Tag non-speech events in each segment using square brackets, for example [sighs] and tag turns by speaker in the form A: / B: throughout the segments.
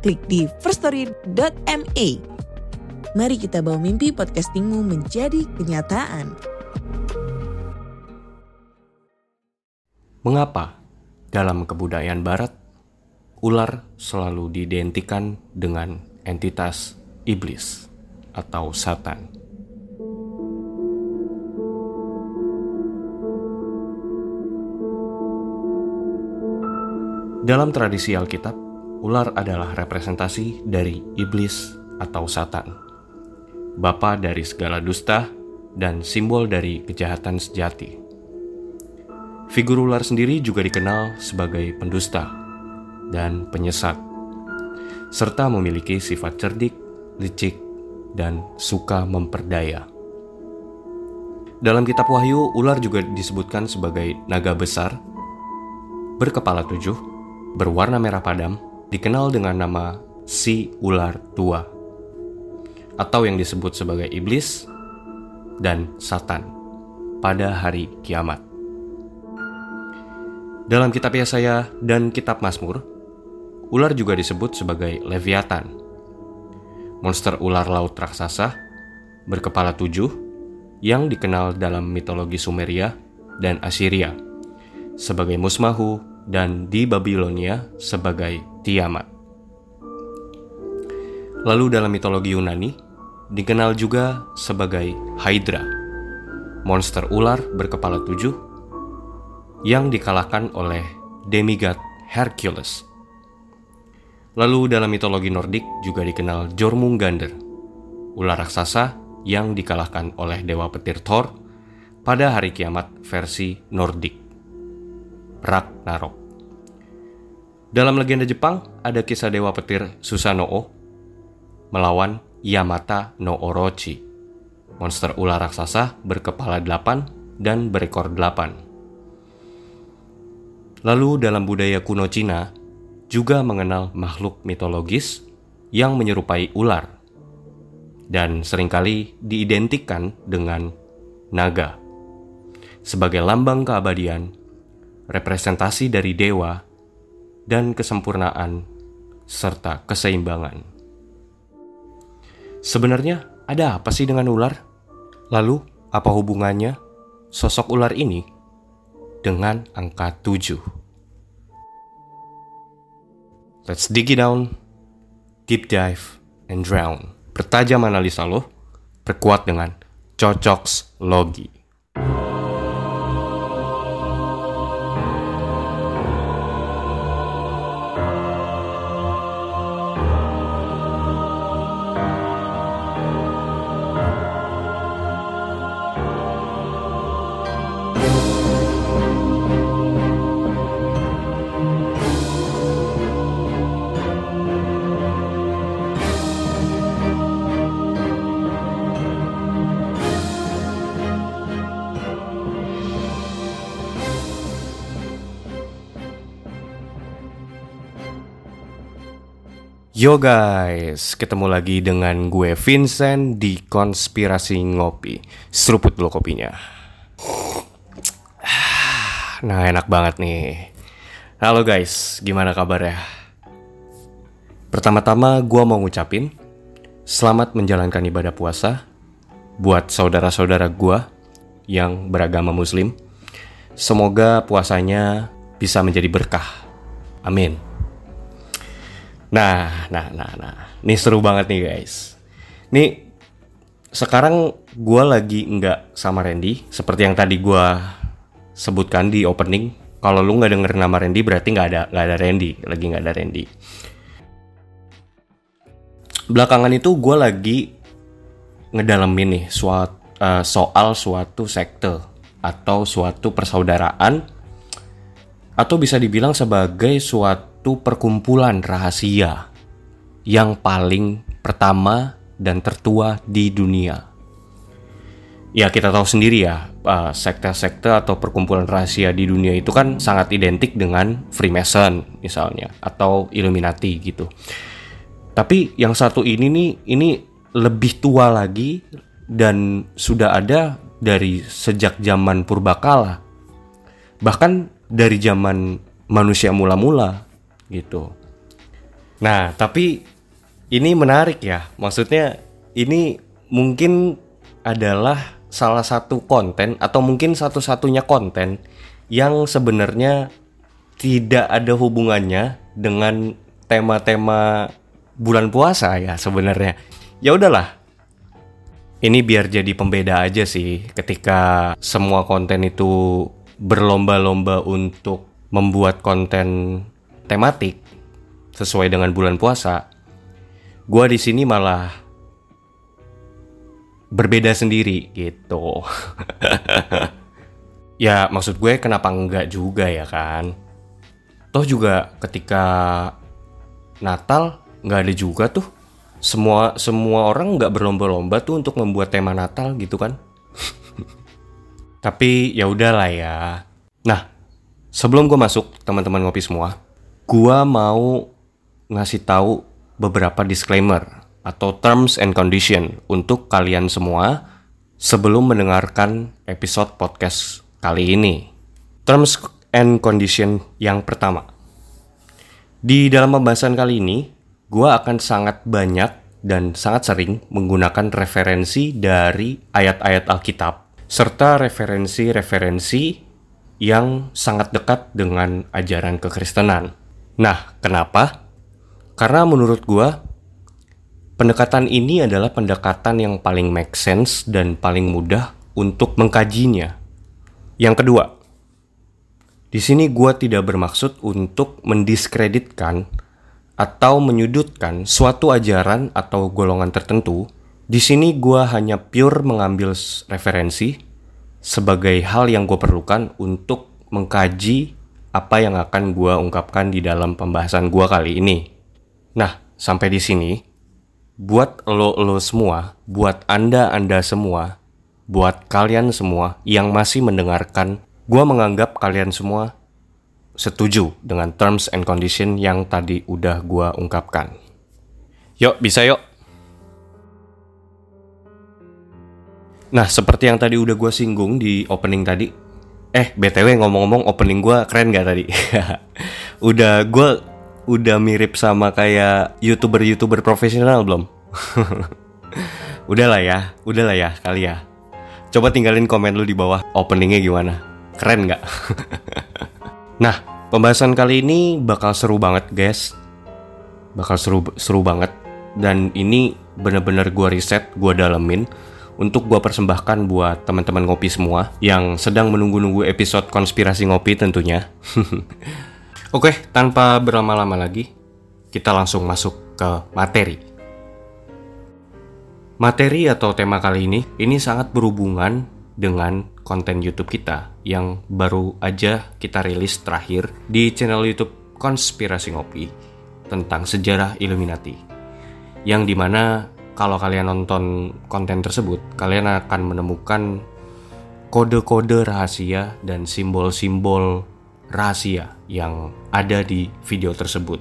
A: klik di firststory.me. Mari kita bawa mimpi podcastingmu menjadi kenyataan.
B: Mengapa dalam kebudayaan barat ular selalu diidentikan dengan entitas iblis atau satan? Dalam tradisi Alkitab, ular adalah representasi dari iblis atau satan. Bapa dari segala dusta dan simbol dari kejahatan sejati. Figur ular sendiri juga dikenal sebagai pendusta dan penyesat, serta memiliki sifat cerdik, licik, dan suka memperdaya. Dalam kitab Wahyu, ular juga disebutkan sebagai naga besar, berkepala tujuh, berwarna merah padam, dikenal dengan nama si ular tua, atau yang disebut sebagai iblis dan satan pada hari kiamat. Dalam kitab Yesaya dan kitab Mazmur, ular juga disebut sebagai Leviathan. Monster ular laut raksasa berkepala tujuh yang dikenal dalam mitologi Sumeria dan Assyria sebagai Musmahu dan di Babilonia sebagai Tiamat. Lalu dalam mitologi Yunani dikenal juga sebagai Hydra, monster ular berkepala tujuh yang dikalahkan oleh demigod Hercules. Lalu dalam mitologi Nordik juga dikenal Jormungandr, ular raksasa yang dikalahkan oleh dewa petir Thor pada hari kiamat versi Nordik. Ragnarok. Dalam legenda Jepang ada kisah dewa petir Susanoo melawan Yamata no Orochi, monster ular raksasa berkepala delapan dan berekor delapan. Lalu dalam budaya kuno Cina juga mengenal makhluk mitologis yang menyerupai ular dan sering kali diidentikan dengan naga sebagai lambang keabadian, representasi dari dewa, dan kesempurnaan serta keseimbangan. Sebenarnya ada apa sih dengan ular? Lalu apa hubungannya sosok ular ini dengan angka 7. Let's dig it down, deep dive, and drown. Pertajam analisa lo, perkuat dengan cocoks logi. Yo guys, ketemu lagi dengan gue Vincent di Konspirasi Ngopi. Seruput dulu kopinya. [sighs] Nah enak banget nih. Halo guys, gimana kabarnya? Pertama-tama gue mau ngucapin selamat menjalankan ibadah puasa buat saudara-saudara gue yang beragama muslim. Semoga puasanya bisa menjadi berkah. Amin. Nah, nah, nah, nah. Ini seru banget nih guys. Nih, sekarang gue lagi nggak sama Randy. Seperti yang tadi gue sebutkan di opening. Kalau lu nggak denger nama Randy berarti nggak ada nggak ada Randy. Lagi nggak ada Randy. Belakangan itu gue lagi ngedalamin nih suat, uh, soal suatu sekte atau suatu persaudaraan atau bisa dibilang sebagai suatu suatu perkumpulan rahasia yang paling pertama dan tertua di dunia. Ya kita tahu sendiri ya, uh, sekte-sekte atau perkumpulan rahasia di dunia itu kan sangat identik dengan Freemason misalnya atau Illuminati gitu. Tapi yang satu ini nih, ini lebih tua lagi dan sudah ada dari sejak zaman purbakala. Bahkan dari zaman manusia mula-mula gitu. Nah, tapi ini menarik ya. Maksudnya ini mungkin adalah salah satu konten atau mungkin satu-satunya konten yang sebenarnya tidak ada hubungannya dengan tema-tema bulan puasa ya sebenarnya. Ya udahlah. Ini biar jadi pembeda aja sih ketika semua konten itu berlomba-lomba untuk membuat konten tematik sesuai dengan bulan puasa. Gua di sini malah berbeda sendiri gitu. [laughs] ya maksud gue kenapa enggak juga ya kan? Toh juga ketika Natal nggak ada juga tuh. Semua semua orang nggak berlomba-lomba tuh untuk membuat tema Natal gitu kan? [laughs] Tapi ya udahlah ya. Nah, sebelum gue masuk teman-teman ngopi semua, gue mau ngasih tahu beberapa disclaimer atau terms and condition untuk kalian semua sebelum mendengarkan episode podcast kali ini. Terms and condition yang pertama. Di dalam pembahasan kali ini, gue akan sangat banyak dan sangat sering menggunakan referensi dari ayat-ayat Alkitab serta referensi-referensi yang sangat dekat dengan ajaran kekristenan. Nah, kenapa? Karena menurut gue, Pendekatan ini adalah pendekatan yang paling make sense dan paling mudah untuk mengkajinya. Yang kedua, di sini gue tidak bermaksud untuk mendiskreditkan atau menyudutkan suatu ajaran atau golongan tertentu. Di sini gue hanya pure mengambil referensi sebagai hal yang gue perlukan untuk mengkaji apa yang akan gue ungkapkan di dalam pembahasan gue kali ini. Nah, sampai di sini, buat lo-lo semua, buat Anda-Anda semua, buat kalian semua yang masih mendengarkan, gue menganggap kalian semua setuju dengan terms and condition yang tadi udah gue ungkapkan. Yuk, bisa yuk. Nah, seperti yang tadi udah gue singgung di opening tadi, eh btw ngomong-ngomong opening gue keren gak tadi? [laughs] udah gue udah mirip sama kayak youtuber-youtuber profesional belum? [laughs] udahlah ya, udahlah ya kali ya. Coba tinggalin komen lu di bawah openingnya gimana. Keren nggak? [laughs] nah, pembahasan kali ini bakal seru banget guys. Bakal seru seru banget. Dan ini bener-bener gue riset, gue dalemin untuk gue persembahkan buat teman-teman ngopi semua yang sedang menunggu-nunggu episode konspirasi ngopi tentunya. [laughs] Oke, tanpa berlama-lama lagi, kita langsung masuk ke materi. Materi atau tema kali ini, ini sangat berhubungan dengan konten YouTube kita yang baru aja kita rilis terakhir di channel YouTube Konspirasi Ngopi tentang sejarah Illuminati. Yang di mana kalau kalian nonton konten tersebut, kalian akan menemukan kode-kode rahasia dan simbol-simbol rahasia yang ada di video tersebut.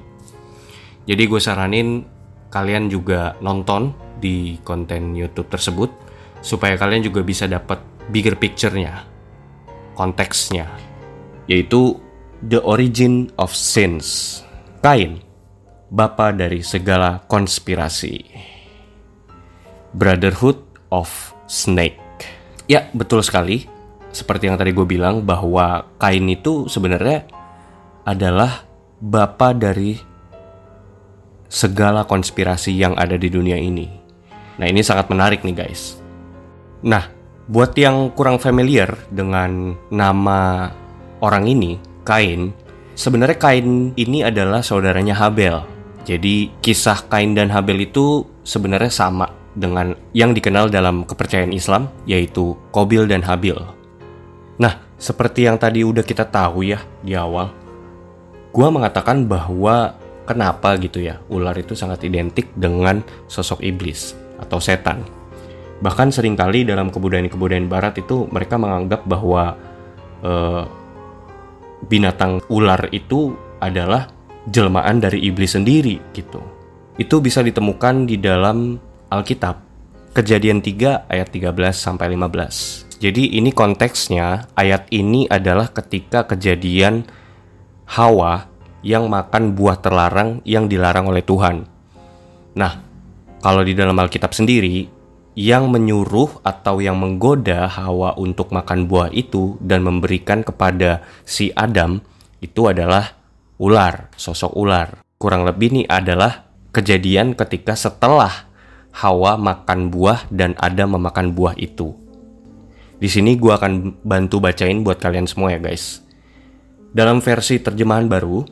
B: Jadi gue saranin kalian juga nonton di konten YouTube tersebut supaya kalian juga bisa dapat bigger picture-nya, konteksnya, yaitu the origin of sins. Kain, bapa dari segala konspirasi. Brotherhood of Snake. Ya, betul sekali seperti yang tadi gue bilang bahwa Kain itu sebenarnya adalah bapa dari segala konspirasi yang ada di dunia ini. Nah, ini sangat menarik nih, guys. Nah, buat yang kurang familiar dengan nama orang ini, Kain, sebenarnya Kain ini adalah saudaranya Habel. Jadi, kisah Kain dan Habel itu sebenarnya sama dengan yang dikenal dalam kepercayaan Islam, yaitu Kobil dan Habil. Nah, seperti yang tadi udah kita tahu ya di awal, gua mengatakan bahwa kenapa gitu ya ular itu sangat identik dengan sosok iblis atau setan. Bahkan sering kali dalam kebudayaan-kebudayaan barat itu mereka menganggap bahwa uh, binatang ular itu adalah jelmaan dari iblis sendiri gitu. Itu bisa ditemukan di dalam Alkitab. Kejadian 3 ayat 13 sampai 15. Jadi ini konteksnya ayat ini adalah ketika kejadian Hawa yang makan buah terlarang yang dilarang oleh Tuhan. Nah, kalau di dalam Alkitab sendiri yang menyuruh atau yang menggoda Hawa untuk makan buah itu dan memberikan kepada si Adam itu adalah ular, sosok ular. Kurang lebih ini adalah kejadian ketika setelah Hawa makan buah dan Adam memakan buah itu. Di sini gue akan bantu bacain buat kalian semua ya guys. Dalam versi terjemahan baru,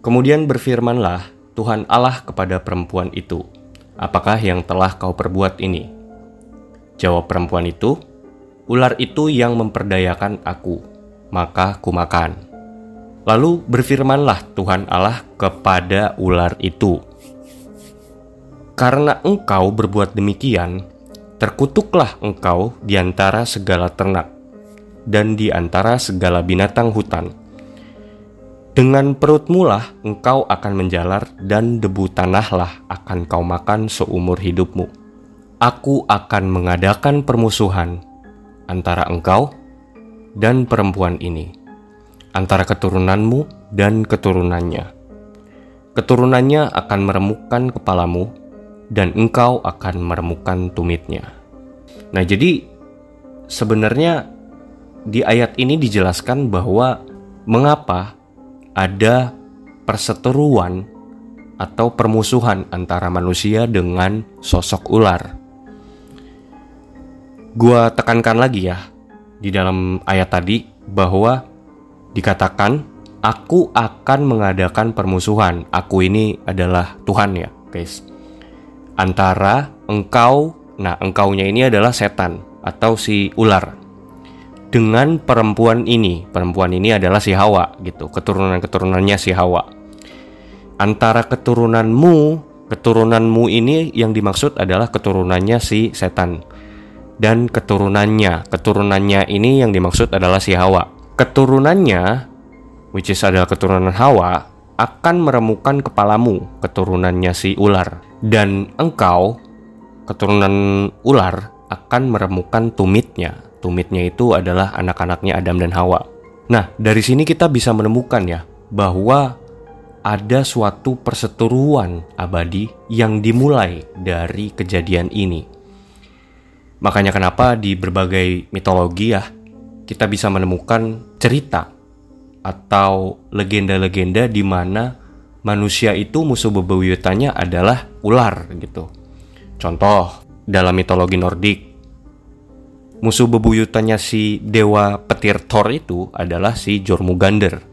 B: kemudian berfirmanlah Tuhan Allah kepada perempuan itu, Apakah yang telah kau perbuat ini? Jawab perempuan itu, Ular itu yang memperdayakan aku, maka ku makan. Lalu berfirmanlah Tuhan Allah kepada ular itu, Karena engkau berbuat demikian, terkutuklah engkau di antara segala ternak dan di antara segala binatang hutan dengan perutmu lah engkau akan menjalar dan debu tanahlah akan kau makan seumur hidupmu. Aku akan mengadakan permusuhan antara engkau dan perempuan ini, antara keturunanmu dan keturunannya. Keturunannya akan meremukkan kepalamu, dan engkau akan meremukkan tumitnya. Nah, jadi sebenarnya di ayat ini dijelaskan bahwa mengapa ada perseteruan atau permusuhan antara manusia dengan sosok ular. Gua tekankan lagi ya di dalam ayat tadi bahwa dikatakan aku akan mengadakan permusuhan. Aku ini adalah Tuhan ya, guys. Antara engkau, nah engkaunya ini adalah setan atau si ular dengan perempuan ini. Perempuan ini adalah si Hawa gitu, keturunan-keturunannya si Hawa. Antara keturunanmu, keturunanmu ini yang dimaksud adalah keturunannya si setan. Dan keturunannya, keturunannya ini yang dimaksud adalah si Hawa. Keturunannya, which is adalah keturunan Hawa, akan meremukan kepalamu, keturunannya si ular. Dan engkau, keturunan ular, akan meremukan tumitnya, Tumitnya itu adalah anak-anaknya Adam dan Hawa. Nah, dari sini kita bisa menemukan ya bahwa ada suatu perseteruan abadi yang dimulai dari kejadian ini. Makanya kenapa di berbagai mitologi ya kita bisa menemukan cerita atau legenda-legenda di mana manusia itu musuh bebuyutannya adalah ular gitu. Contoh dalam mitologi Nordik musuh bebuyutannya si dewa petir Thor itu adalah si Jormungandr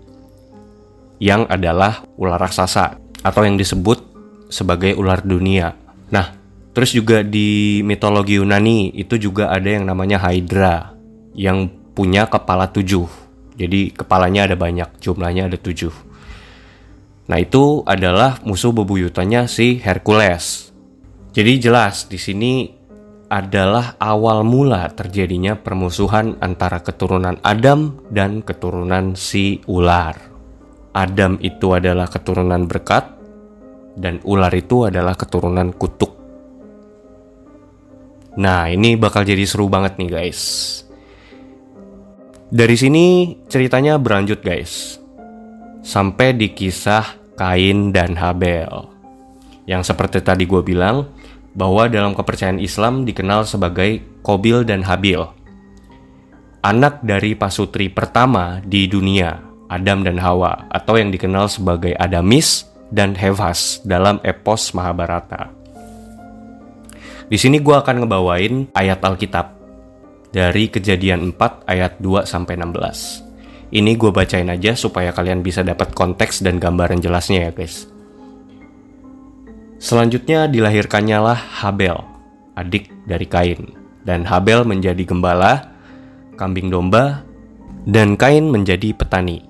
B: yang adalah ular raksasa atau yang disebut sebagai ular dunia. Nah, terus juga di mitologi Yunani itu juga ada yang namanya Hydra yang punya kepala tujuh. Jadi kepalanya ada banyak, jumlahnya ada tujuh. Nah itu adalah musuh bebuyutannya si Hercules. Jadi jelas di sini adalah awal mula terjadinya permusuhan antara keturunan Adam dan keturunan si ular. Adam itu adalah keturunan berkat, dan ular itu adalah keturunan kutuk. Nah, ini bakal jadi seru banget nih, guys. Dari sini ceritanya berlanjut, guys, sampai di kisah Kain dan Habel, yang seperti tadi gue bilang bahwa dalam kepercayaan Islam dikenal sebagai Kobil dan Habil. Anak dari pasutri pertama di dunia, Adam dan Hawa, atau yang dikenal sebagai Adamis dan Hevas dalam epos Mahabharata. Di sini gue akan ngebawain ayat Alkitab dari kejadian 4 ayat 2 sampai 16. Ini gue bacain aja supaya kalian bisa dapat konteks dan gambaran jelasnya ya guys. Selanjutnya dilahirkannya lah Habel, adik dari Kain. Dan Habel menjadi gembala, kambing domba, dan Kain menjadi petani.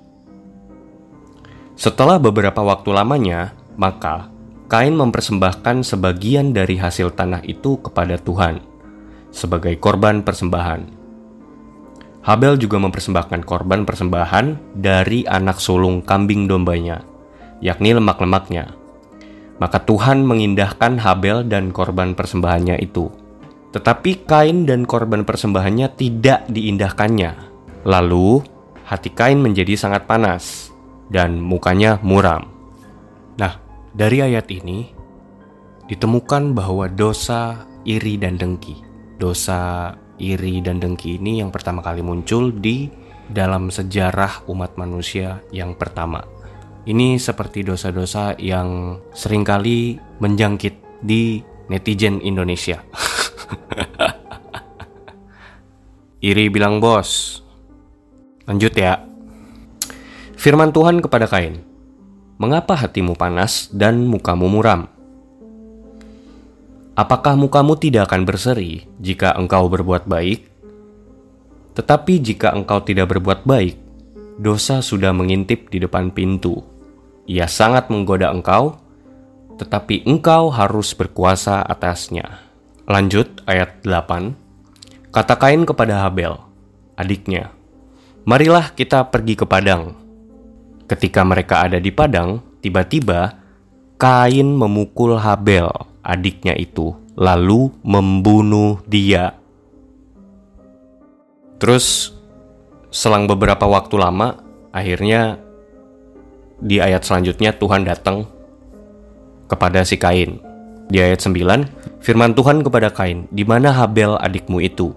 B: Setelah beberapa waktu lamanya, maka Kain mempersembahkan sebagian dari hasil tanah itu kepada Tuhan sebagai korban persembahan. Habel juga mempersembahkan korban persembahan dari anak sulung kambing dombanya, yakni lemak-lemaknya. Maka Tuhan mengindahkan Habel dan korban persembahannya itu. Tetapi Kain dan korban persembahannya tidak diindahkannya. Lalu, hati Kain menjadi sangat panas, dan mukanya muram. Nah, dari ayat ini ditemukan bahwa dosa iri dan dengki, dosa iri dan dengki ini yang pertama kali muncul di dalam sejarah umat manusia yang pertama. Ini seperti dosa-dosa yang sering kali menjangkit di netizen Indonesia. [laughs] iri bilang bos. Lanjut ya. Firman Tuhan kepada Kain mengapa hatimu panas dan mukamu muram? Apakah mukamu tidak akan berseri jika engkau berbuat baik? Tetapi jika engkau tidak berbuat baik, dosa sudah mengintip di depan pintu. Ia sangat menggoda engkau, tetapi engkau harus berkuasa atasnya. Lanjut ayat 8. Kata Kain kepada Habel, adiknya, Marilah kita pergi ke padang Ketika mereka ada di padang, tiba-tiba Kain memukul Habel, adiknya itu, lalu membunuh dia. Terus, selang beberapa waktu lama, akhirnya di ayat selanjutnya Tuhan datang kepada si Kain. Di ayat 9, firman Tuhan kepada Kain, "Di mana Habel adikmu itu?"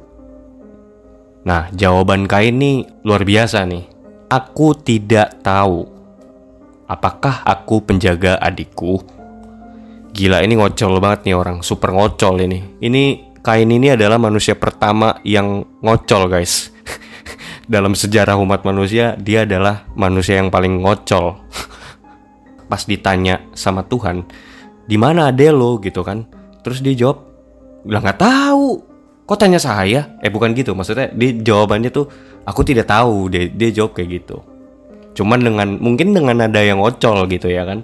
B: Nah, jawaban Kain nih luar biasa nih. Aku tidak tahu. Apakah aku penjaga adikku? Gila ini ngocol banget nih orang, super ngocol ini. Ini Kain ini adalah manusia pertama yang ngocol guys. [laughs] Dalam sejarah umat manusia, dia adalah manusia yang paling ngocol. [laughs] Pas ditanya sama Tuhan, di mana ade lo gitu kan? Terus dia jawab, bilang nggak tahu. Kok tanya saya? Eh bukan gitu, maksudnya dia jawabannya tuh aku tidak tahu dia dia jawab kayak gitu cuman dengan mungkin dengan nada yang ocol gitu ya kan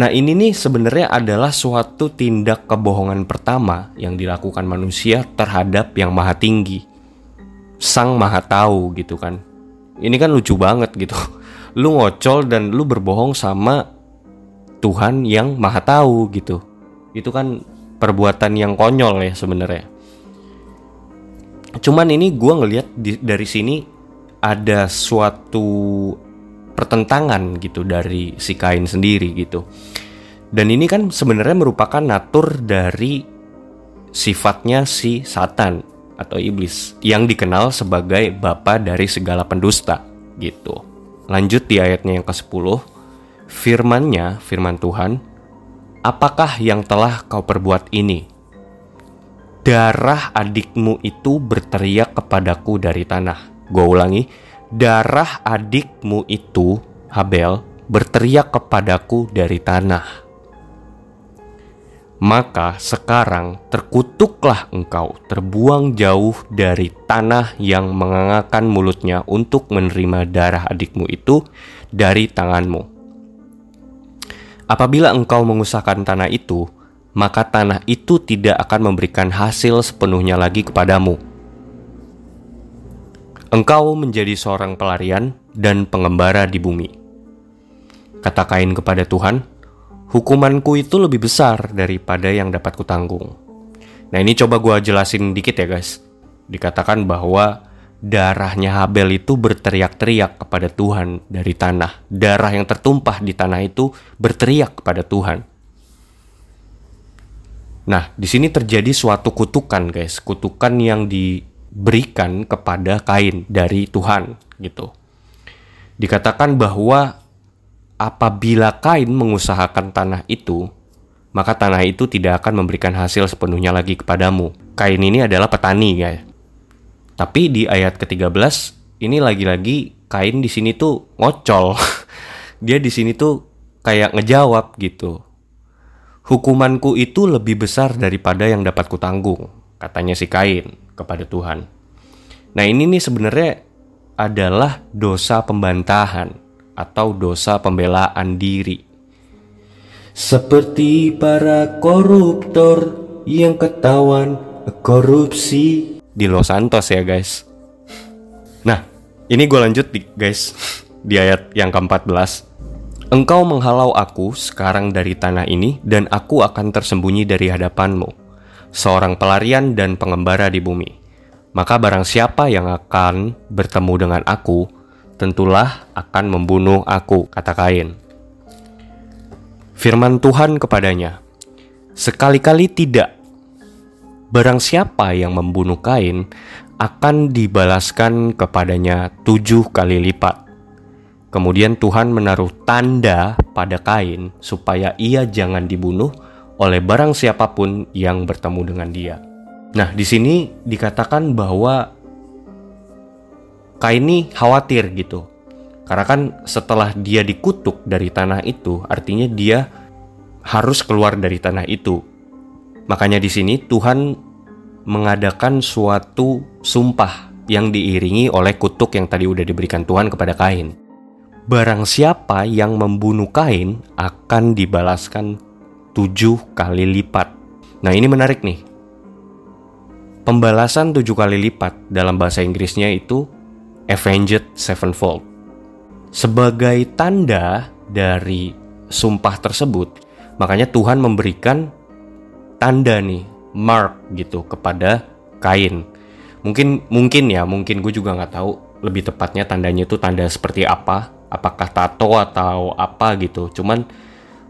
B: nah ini nih sebenarnya adalah suatu tindak kebohongan pertama yang dilakukan manusia terhadap yang maha tinggi. Sang maha tahu gitu kan. Ini kan lucu banget gitu. Lu ngocol dan lu berbohong sama Tuhan yang maha tahu gitu. Itu kan perbuatan yang konyol ya sebenarnya. Cuman ini gue ngelihat dari sini ada suatu pertentangan gitu dari si kain sendiri gitu. Dan ini kan sebenarnya merupakan natur dari sifatnya si Satan atau iblis yang dikenal sebagai bapa dari segala pendusta gitu. Lanjut di ayatnya yang ke-10, firmannya, firman Tuhan, apakah yang telah kau perbuat ini? darah adikmu itu berteriak kepadaku dari tanah. Gue ulangi, darah adikmu itu, Habel, berteriak kepadaku dari tanah. Maka sekarang terkutuklah engkau, terbuang jauh dari tanah yang mengangakan mulutnya untuk menerima darah adikmu itu dari tanganmu. Apabila engkau mengusahakan tanah itu, maka tanah itu tidak akan memberikan hasil sepenuhnya lagi kepadamu. Engkau menjadi seorang pelarian dan pengembara di bumi. Kata Kain kepada Tuhan, hukumanku itu lebih besar daripada yang dapat kutanggung. Nah ini coba gue jelasin dikit ya guys. Dikatakan bahwa darahnya Habel itu berteriak-teriak kepada Tuhan dari tanah. Darah yang tertumpah di tanah itu berteriak kepada Tuhan. Nah, di sini terjadi suatu kutukan, guys. Kutukan yang diberikan kepada Kain dari Tuhan, gitu. Dikatakan bahwa apabila Kain mengusahakan tanah itu, maka tanah itu tidak akan memberikan hasil sepenuhnya lagi kepadamu. Kain ini adalah petani, guys. Tapi di ayat ke-13 ini lagi-lagi Kain di sini tuh ngocol. [laughs] Dia di sini tuh kayak ngejawab gitu Hukumanku itu lebih besar daripada yang dapat kutanggung, katanya si Kain kepada Tuhan. Nah ini nih sebenarnya adalah dosa pembantahan atau dosa pembelaan diri. Seperti para koruptor yang ketahuan korupsi di Los Santos ya guys. Nah, ini gue lanjut di, guys di ayat yang ke-14. Engkau menghalau aku sekarang dari tanah ini dan aku akan tersembunyi dari hadapanmu. Seorang pelarian dan pengembara di bumi. Maka barang siapa yang akan bertemu dengan aku, tentulah akan membunuh aku, kata Kain. Firman Tuhan kepadanya, Sekali-kali tidak. Barang siapa yang membunuh Kain akan dibalaskan kepadanya tujuh kali lipat. Kemudian Tuhan menaruh tanda pada Kain supaya ia jangan dibunuh oleh barang siapa pun yang bertemu dengan dia. Nah, di sini dikatakan bahwa Kain ini khawatir gitu. Karena kan setelah dia dikutuk dari tanah itu, artinya dia harus keluar dari tanah itu. Makanya di sini Tuhan mengadakan suatu sumpah yang diiringi oleh kutuk yang tadi udah diberikan Tuhan kepada Kain. Barang siapa yang membunuh Kain akan dibalaskan tujuh kali lipat. Nah ini menarik nih. Pembalasan tujuh kali lipat dalam bahasa Inggrisnya itu avenged sevenfold. Sebagai tanda dari sumpah tersebut, makanya Tuhan memberikan tanda nih, mark gitu kepada Kain. Mungkin mungkin ya, mungkin gue juga nggak tahu lebih tepatnya tandanya itu tanda seperti apa apakah tato atau apa gitu cuman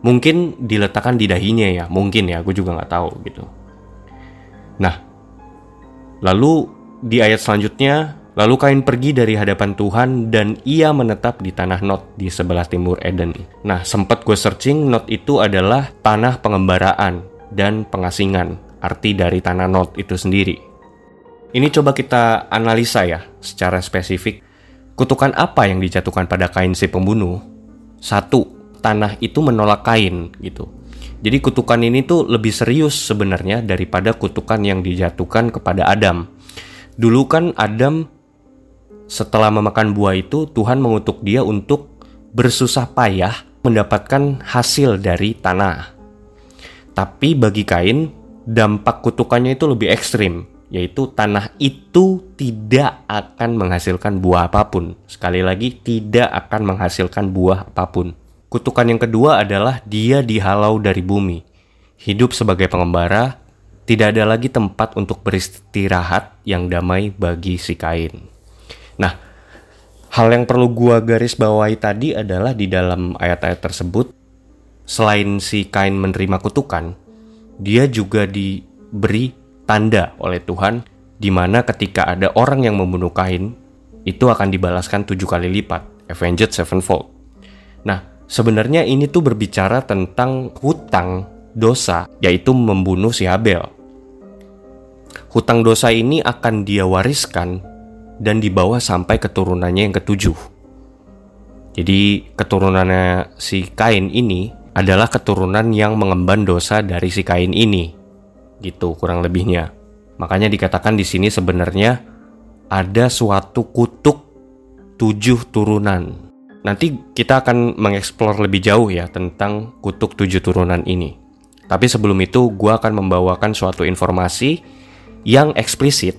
B: mungkin diletakkan di dahinya ya mungkin ya gue juga nggak tahu gitu. Nah lalu di ayat selanjutnya lalu kain pergi dari hadapan Tuhan dan ia menetap di tanah Not di sebelah timur Eden. Nah sempat gue searching Not itu adalah tanah pengembaraan dan pengasingan arti dari tanah Not itu sendiri. Ini coba kita analisa ya secara spesifik. Kutukan apa yang dijatuhkan pada Kain si pembunuh? Satu, tanah itu menolak Kain gitu. Jadi kutukan ini tuh lebih serius sebenarnya daripada kutukan yang dijatuhkan kepada Adam. Dulu kan Adam setelah memakan buah itu Tuhan mengutuk dia untuk bersusah payah mendapatkan hasil dari tanah. Tapi bagi Kain, dampak kutukannya itu lebih ekstrim yaitu tanah itu tidak akan menghasilkan buah apa pun. Sekali lagi, tidak akan menghasilkan buah apa pun. Kutukan yang kedua adalah dia dihalau dari bumi. Hidup sebagai pengembara, tidak ada lagi tempat untuk beristirahat yang damai bagi si Kain. Nah, hal yang perlu gua garis bawahi tadi adalah di dalam ayat-ayat tersebut, selain si Kain menerima kutukan, dia juga diberi tanda oleh Tuhan di mana ketika ada orang yang membunuh Kain itu akan dibalaskan tujuh kali lipat, avenged sevenfold. Nah, sebenarnya ini tuh berbicara tentang hutang dosa, yaitu membunuh si Habel. Hutang dosa ini akan dia wariskan dan dibawa sampai keturunannya yang ketujuh. Jadi keturunannya si Kain ini adalah keturunan yang mengemban dosa dari si Kain ini gitu kurang lebihnya. Makanya dikatakan di sini sebenarnya ada suatu kutuk tujuh turunan. Nanti kita akan mengeksplor lebih jauh ya tentang kutuk tujuh turunan ini. Tapi sebelum itu gue akan membawakan suatu informasi yang eksplisit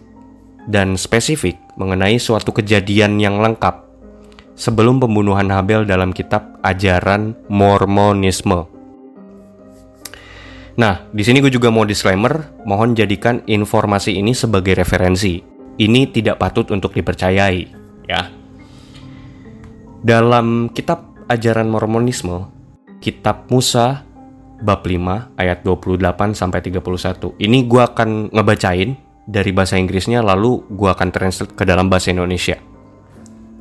B: dan spesifik mengenai suatu kejadian yang lengkap sebelum pembunuhan Habel dalam kitab ajaran Mormonisme. Nah, di sini gue juga mau disclaimer, mohon jadikan informasi ini sebagai referensi. Ini tidak patut untuk dipercayai, ya. Dalam kitab ajaran Mormonisme, kitab Musa bab 5 ayat 28 sampai 31. Ini gue akan ngebacain dari bahasa Inggrisnya lalu gue akan translate ke dalam bahasa Indonesia.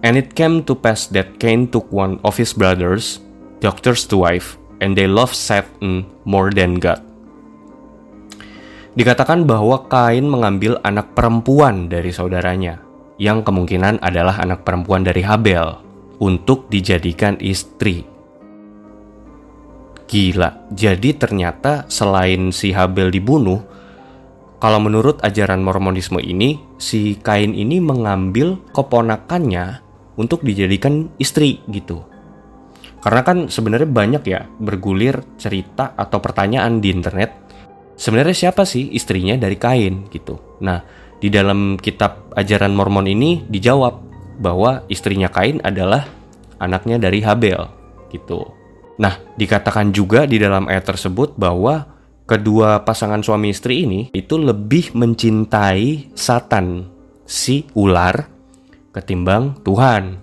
B: And it came to pass that Cain took one of his brothers, doctor's wife, and they loved Satan more than God. Dikatakan bahwa Kain mengambil anak perempuan dari saudaranya, yang kemungkinan adalah anak perempuan dari Habel, untuk dijadikan istri. Gila, jadi ternyata selain si Habel dibunuh, kalau menurut ajaran Mormonisme ini, si Kain ini mengambil keponakannya untuk dijadikan istri gitu. Karena kan sebenarnya banyak ya bergulir cerita atau pertanyaan di internet. Sebenarnya siapa sih istrinya dari Kain gitu. Nah, di dalam kitab ajaran Mormon ini dijawab bahwa istrinya Kain adalah anaknya dari Habel gitu. Nah, dikatakan juga di dalam ayat tersebut bahwa kedua pasangan suami istri ini itu lebih mencintai Satan, si ular, ketimbang Tuhan.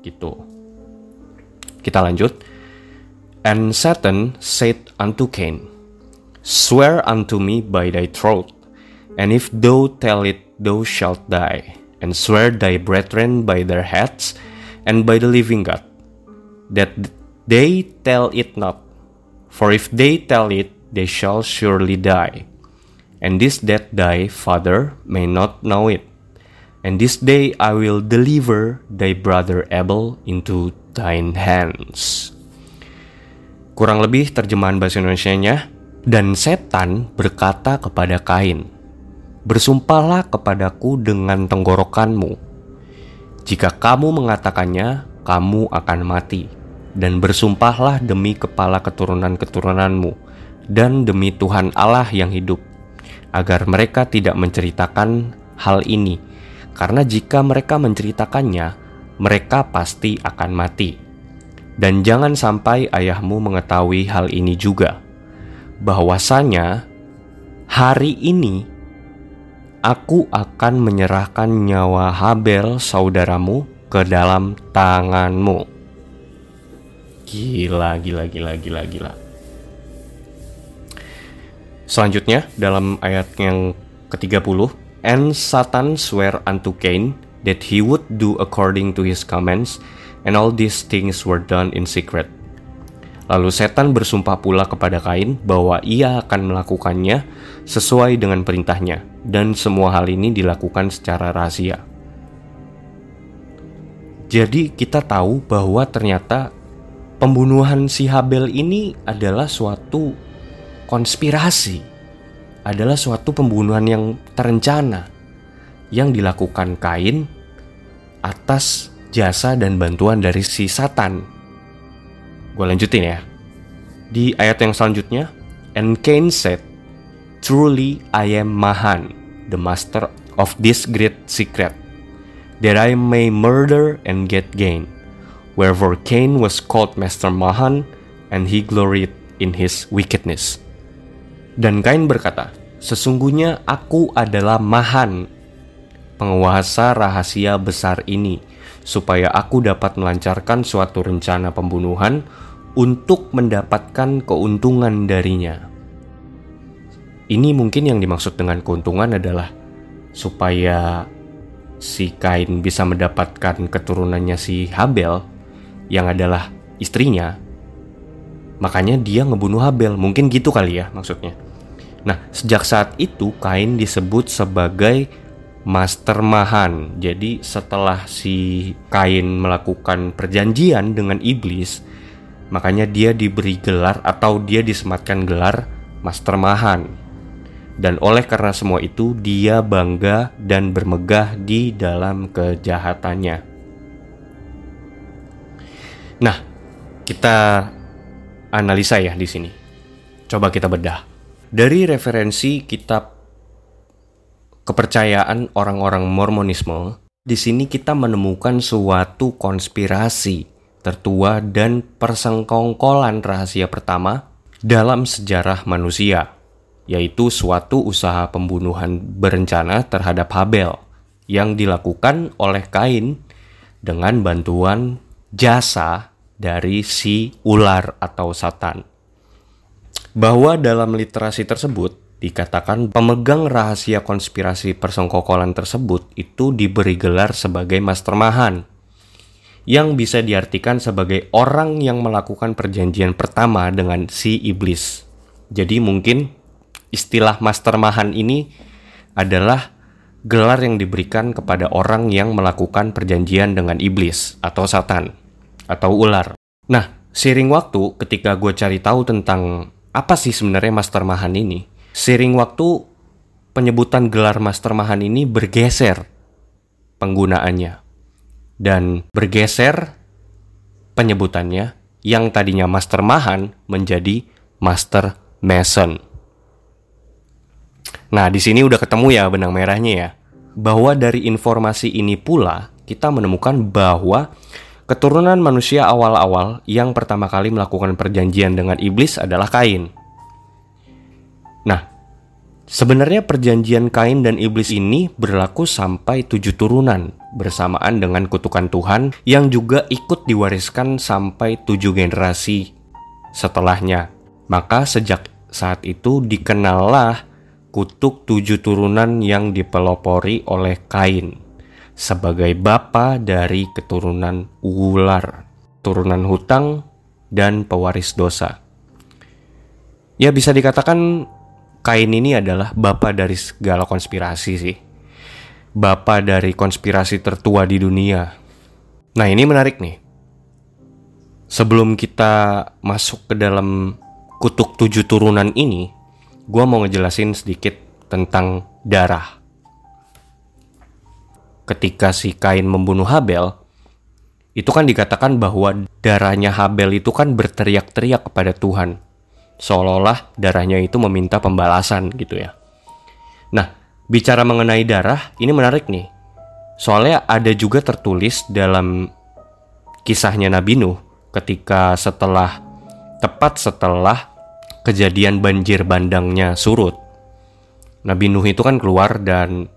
B: Gitu. Kita lanjut. And Satan said unto Cain, Swear unto me by thy throat, and if thou tell it, thou shalt die. And swear thy brethren by their heads, and by the living God, that they tell it not. For if they tell it, they shall surely die. And this that thy father may not know it. And this day I will deliver thy brother Abel into thine hands. Kurang lebih terjemahan bahasa Indonesia-nya, dan setan berkata kepada Kain, Bersumpahlah kepadaku dengan tenggorokanmu. Jika kamu mengatakannya, kamu akan mati. Dan bersumpahlah demi kepala keturunan-keturunanmu, dan demi Tuhan Allah yang hidup, agar mereka tidak menceritakan hal ini, karena jika mereka menceritakannya, mereka pasti akan mati. Dan jangan sampai ayahmu mengetahui hal ini juga, bahwasanya hari ini aku akan menyerahkan nyawa Habel saudaramu ke dalam tanganmu. Gila, gila, gila, gila, gila. Selanjutnya dalam ayat yang ke-30, And Satan swear unto Cain that he would do according to his commands, and all these things were done in secret. Lalu setan bersumpah pula kepada Kain bahwa ia akan melakukannya sesuai dengan perintahnya, dan semua hal ini dilakukan secara rahasia. Jadi kita tahu bahwa ternyata pembunuhan si Habel ini adalah suatu konspirasi, adalah suatu pembunuhan yang terencana yang dilakukan Kain atas jasa dan bantuan dari si Satan. Gue lanjutin ya. Di ayat yang selanjutnya, And Cain said, Truly I am Mahan, the master of this great secret, that I may murder and get gain. Wherefore Cain was called Master Mahan, and he gloried in his wickedness. Dan Kain berkata, Sesungguhnya aku adalah Mahan, penguasa rahasia besar ini, supaya aku dapat melancarkan suatu rencana pembunuhan untuk mendapatkan keuntungan darinya. Ini mungkin yang dimaksud dengan keuntungan adalah supaya si Kain bisa mendapatkan keturunannya si Habel yang adalah istrinya. Makanya dia ngebunuh Habel, mungkin gitu kali ya maksudnya. Nah, sejak saat itu Kain disebut sebagai Master Mahan. Jadi setelah si Kain melakukan perjanjian dengan iblis, makanya dia diberi gelar atau dia disematkan gelar Master Mahan. Dan oleh karena semua itu dia bangga dan bermegah di dalam kejahatannya. Nah, kita analisa ya di sini. Coba kita bedah. Dari referensi kitab kepercayaan orang-orang Mormonisme, di sini kita menemukan suatu konspirasi tertua dan persengkongkolan rahasia pertama dalam sejarah manusia, yaitu suatu usaha pembunuhan berencana terhadap Habel yang dilakukan oleh Kain dengan bantuan jasa dari si ular atau Satan. Bahwa dalam literasi tersebut Dikatakan pemegang rahasia konspirasi persengkokolan tersebut itu diberi gelar sebagai Master Mahan yang bisa diartikan sebagai orang yang melakukan perjanjian pertama dengan si iblis. Jadi mungkin istilah Master Mahan ini adalah gelar yang diberikan kepada orang yang melakukan perjanjian dengan iblis atau satan atau ular. Nah, sering waktu ketika gue cari tahu tentang apa sih sebenarnya Master Mahan ini, Sering waktu, penyebutan gelar Master Mahan ini bergeser penggunaannya. Dan bergeser penyebutannya yang tadinya master mahan menjadi master mason. Nah, di sini udah ketemu ya benang merahnya ya. Bahwa dari informasi ini pula kita menemukan bahwa keturunan manusia awal-awal yang pertama kali melakukan perjanjian dengan iblis adalah Kain. Nah, sebenarnya perjanjian Kain dan iblis ini berlaku sampai tujuh turunan bersamaan dengan kutukan Tuhan yang juga ikut diwariskan sampai tujuh generasi setelahnya. Maka sejak saat itu dikenallah kutuk tujuh turunan yang dipelopori oleh Kain sebagai bapa dari keturunan ular, turunan hutang, dan pewaris dosa. Ya bisa dikatakan Kain ini adalah bapa dari segala konspirasi sih. Bapa dari konspirasi tertua di dunia. Nah ini menarik nih. Sebelum kita masuk ke dalam kutuk tujuh turunan ini, gue mau ngejelasin sedikit tentang darah. Ketika si Kain membunuh Habel, itu kan dikatakan bahwa darahnya Habel itu kan berteriak-teriak kepada Tuhan. Seolah-olah darahnya itu meminta pembalasan gitu ya. Nah, bicara mengenai darah, ini menarik nih. Soalnya ada juga tertulis dalam kisahnya Nabi Nuh ketika setelah tepat setelah kejadian banjir bandangnya surut. Nabi Nuh itu kan keluar dan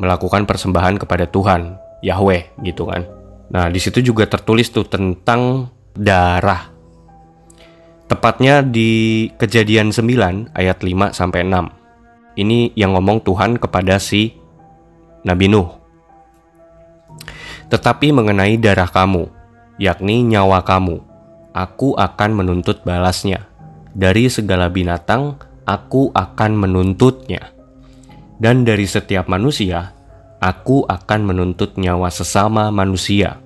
B: melakukan persembahan kepada Tuhan, Yahweh gitu kan. Nah, di situ juga tertulis tuh tentang darah. Tepatnya di Kejadian 9 ayat 5 sampai 6. Ini yang ngomong Tuhan kepada si Nabi Nuh. Tetapi mengenai darah kamu, yakni nyawa kamu, aku akan menuntut balasnya dari segala binatang aku akan menuntutnya. Dan dari setiap manusia, aku akan menuntut nyawa sesama manusia.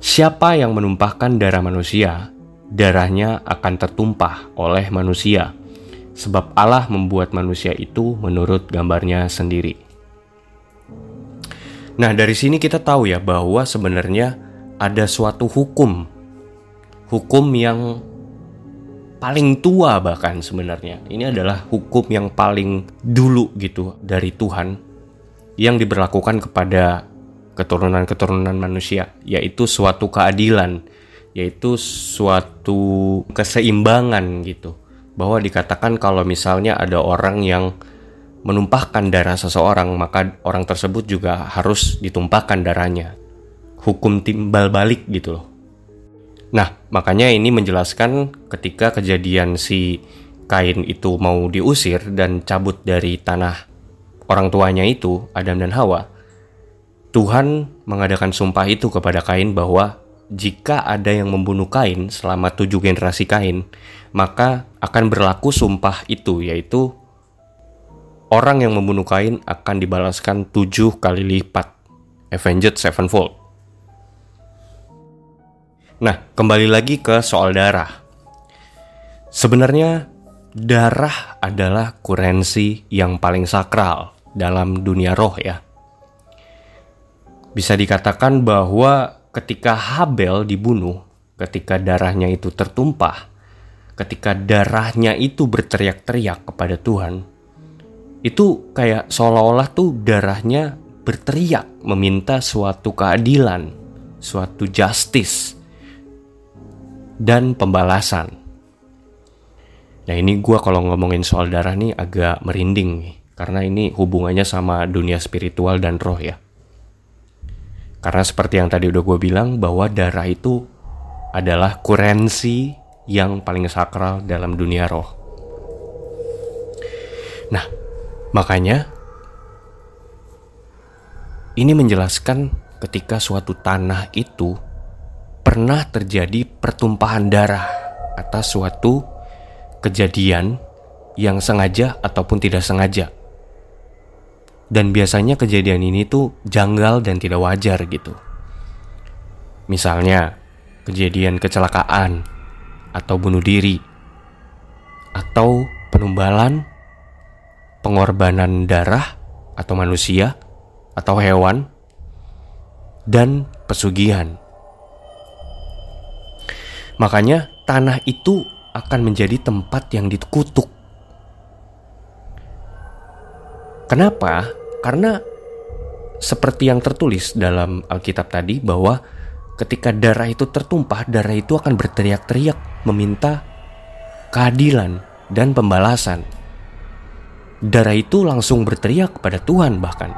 B: Siapa yang menumpahkan darah manusia, darahnya akan tertumpah oleh manusia, sebab Allah membuat manusia itu menurut gambarnya sendiri. Nah, dari sini kita tahu ya bahwa sebenarnya ada suatu hukum, hukum yang paling tua bahkan sebenarnya. Ini adalah hukum yang paling dulu gitu dari Tuhan yang diberlakukan kepada keturunan-keturunan manusia, yaitu suatu keadilan, yaitu suatu keseimbangan gitu. Bahwa dikatakan kalau misalnya ada orang yang menumpahkan darah seseorang, maka orang tersebut juga harus ditumpahkan darahnya. Hukum timbal balik gitu loh. Nah, makanya ini menjelaskan ketika kejadian si Kain itu mau diusir dan cabut dari tanah orang tuanya itu, Adam dan Hawa, Tuhan mengadakan sumpah itu kepada Kain bahwa jika ada yang membunuh Kain selama tujuh generasi Kain, maka akan berlaku sumpah itu, yaitu orang yang membunuh Kain akan dibalaskan tujuh kali lipat, avenged sevenfold. Nah, kembali lagi ke soal darah. Sebenarnya darah adalah kurensi yang paling sakral dalam dunia roh ya. Bisa dikatakan bahwa ketika Habel dibunuh, ketika darahnya itu tertumpah, ketika darahnya itu berteriak-teriak kepada Tuhan, itu kayak seolah-olah tuh darahnya berteriak meminta suatu keadilan, suatu justice dan pembalasan. Nah ini gue kalau ngomongin soal darah nih agak merinding nih. Karena ini hubungannya sama dunia spiritual dan roh ya. Karena seperti yang tadi udah gue bilang bahwa darah itu adalah kurensi yang paling sakral dalam dunia roh. Nah, makanya ini menjelaskan ketika suatu tanah itu pernah terjadi pertumpahan darah atas suatu kejadian yang sengaja ataupun tidak sengaja. Dan biasanya kejadian ini tuh janggal dan tidak wajar gitu. Misalnya, kejadian kecelakaan atau bunuh diri atau penumbalan, pengorbanan darah atau manusia atau hewan dan pesugihan Makanya tanah itu akan menjadi tempat yang dikutuk. Kenapa? Karena seperti yang tertulis dalam Alkitab tadi bahwa ketika darah itu tertumpah, darah itu akan berteriak-teriak meminta keadilan dan pembalasan. Darah itu langsung berteriak kepada Tuhan bahkan.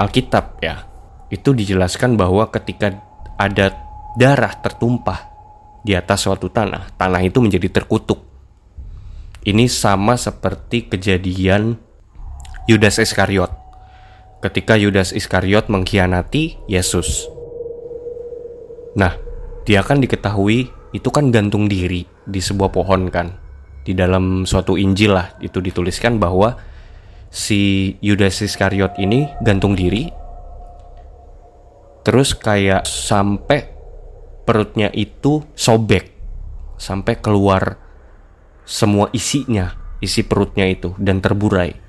B: Alkitab ya, itu dijelaskan bahwa ketika ada darah tertumpah di atas suatu tanah, tanah itu menjadi terkutuk. Ini sama seperti kejadian Yudas Iskariot. Ketika Yudas Iskariot mengkhianati Yesus. Nah, dia kan diketahui itu kan gantung diri di sebuah pohon kan. Di dalam suatu Injil lah itu dituliskan bahwa si Yudas Iskariot ini gantung diri terus kayak sampai perutnya itu sobek sampai keluar semua isinya isi perutnya itu dan terburai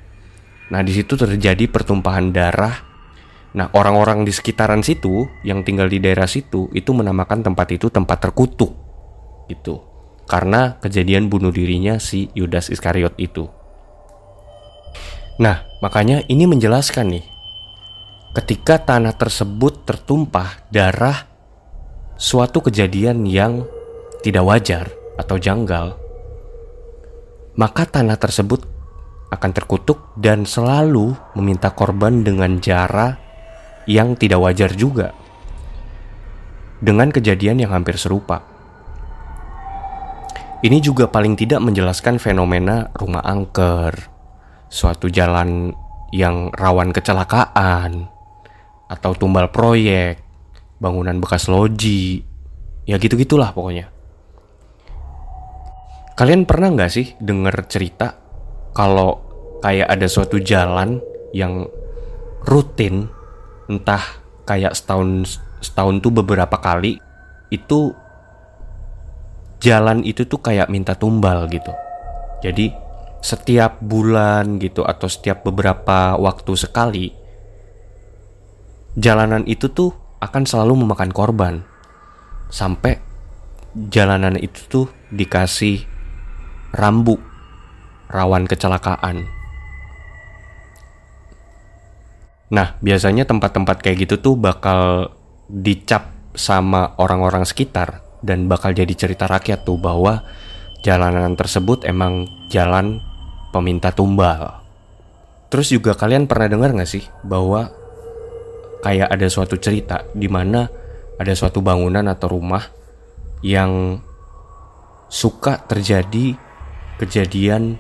B: Nah, di situ terjadi pertumpahan darah. Nah, orang-orang di sekitaran situ yang tinggal di daerah situ itu menamakan tempat itu tempat terkutuk. Gitu. Karena kejadian bunuh dirinya si Yudas Iskariot itu. Nah, makanya ini menjelaskan nih. Ketika tanah tersebut tertumpah darah suatu kejadian yang tidak wajar atau janggal, maka tanah tersebut akan terkutuk dan selalu meminta korban dengan cara yang tidak wajar juga. Dengan kejadian yang hampir serupa. Ini juga paling tidak menjelaskan fenomena rumah angker, suatu jalan yang rawan kecelakaan, atau tumbal proyek, bangunan bekas loji, ya gitu-gitulah pokoknya. Kalian pernah nggak sih dengar cerita kalau kayak ada suatu jalan yang rutin entah kayak setahun setahun tuh beberapa kali itu jalan itu tuh kayak minta tumbal gitu. Jadi setiap bulan gitu atau setiap beberapa waktu sekali jalanan itu tuh akan selalu memakan korban sampai jalanan itu tuh dikasih rambu rawan kecelakaan. Nah, biasanya tempat-tempat kayak gitu tuh bakal dicap sama orang-orang sekitar dan bakal jadi cerita rakyat tuh bahwa jalanan tersebut emang jalan peminta tumbal. Terus juga kalian pernah dengar gak sih bahwa kayak ada suatu cerita di mana ada suatu bangunan atau rumah yang suka terjadi kejadian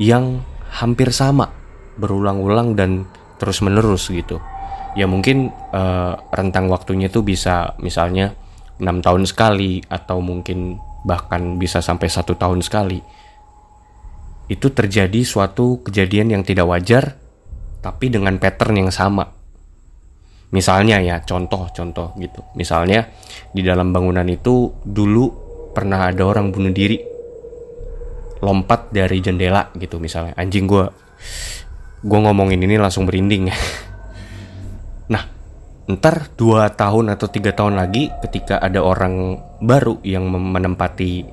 B: yang hampir sama berulang-ulang dan terus-menerus gitu. Ya mungkin uh, rentang waktunya itu bisa misalnya enam tahun sekali atau mungkin bahkan bisa sampai satu tahun sekali. Itu terjadi suatu kejadian yang tidak wajar tapi dengan pattern yang sama. Misalnya ya, contoh-contoh gitu. Misalnya di dalam bangunan itu dulu pernah ada orang bunuh diri lompat dari jendela gitu misalnya anjing gue gue ngomongin ini langsung berinding [laughs] nah ntar dua tahun atau tiga tahun lagi ketika ada orang baru yang menempati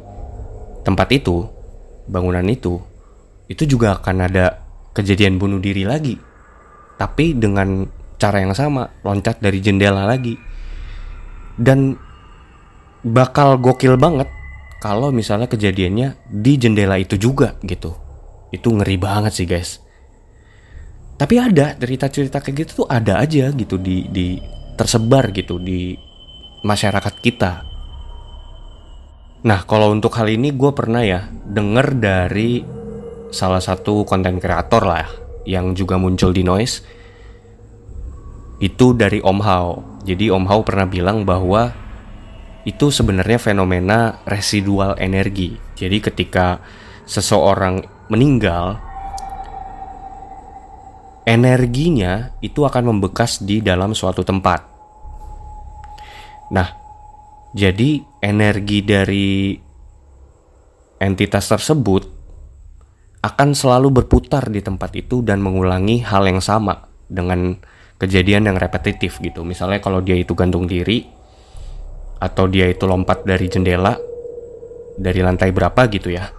B: tempat itu bangunan itu itu juga akan ada kejadian bunuh diri lagi tapi dengan cara yang sama loncat dari jendela lagi dan bakal gokil banget kalau misalnya kejadiannya di jendela itu juga gitu. Itu ngeri banget sih guys. Tapi ada cerita-cerita kayak gitu tuh ada aja gitu di di tersebar gitu di masyarakat kita. Nah kalau untuk hal ini gue pernah ya denger dari salah satu konten kreator lah yang juga muncul di Noise itu dari Om Hao. Jadi Om Hao pernah bilang bahwa itu sebenarnya fenomena residual energi. Jadi ketika seseorang meninggal, energinya itu akan membekas di dalam suatu tempat. Nah, jadi energi dari entitas tersebut akan selalu berputar di tempat itu dan mengulangi hal yang sama dengan kejadian yang repetitif gitu. Misalnya kalau dia itu gantung diri atau dia itu lompat dari jendela dari lantai berapa gitu ya.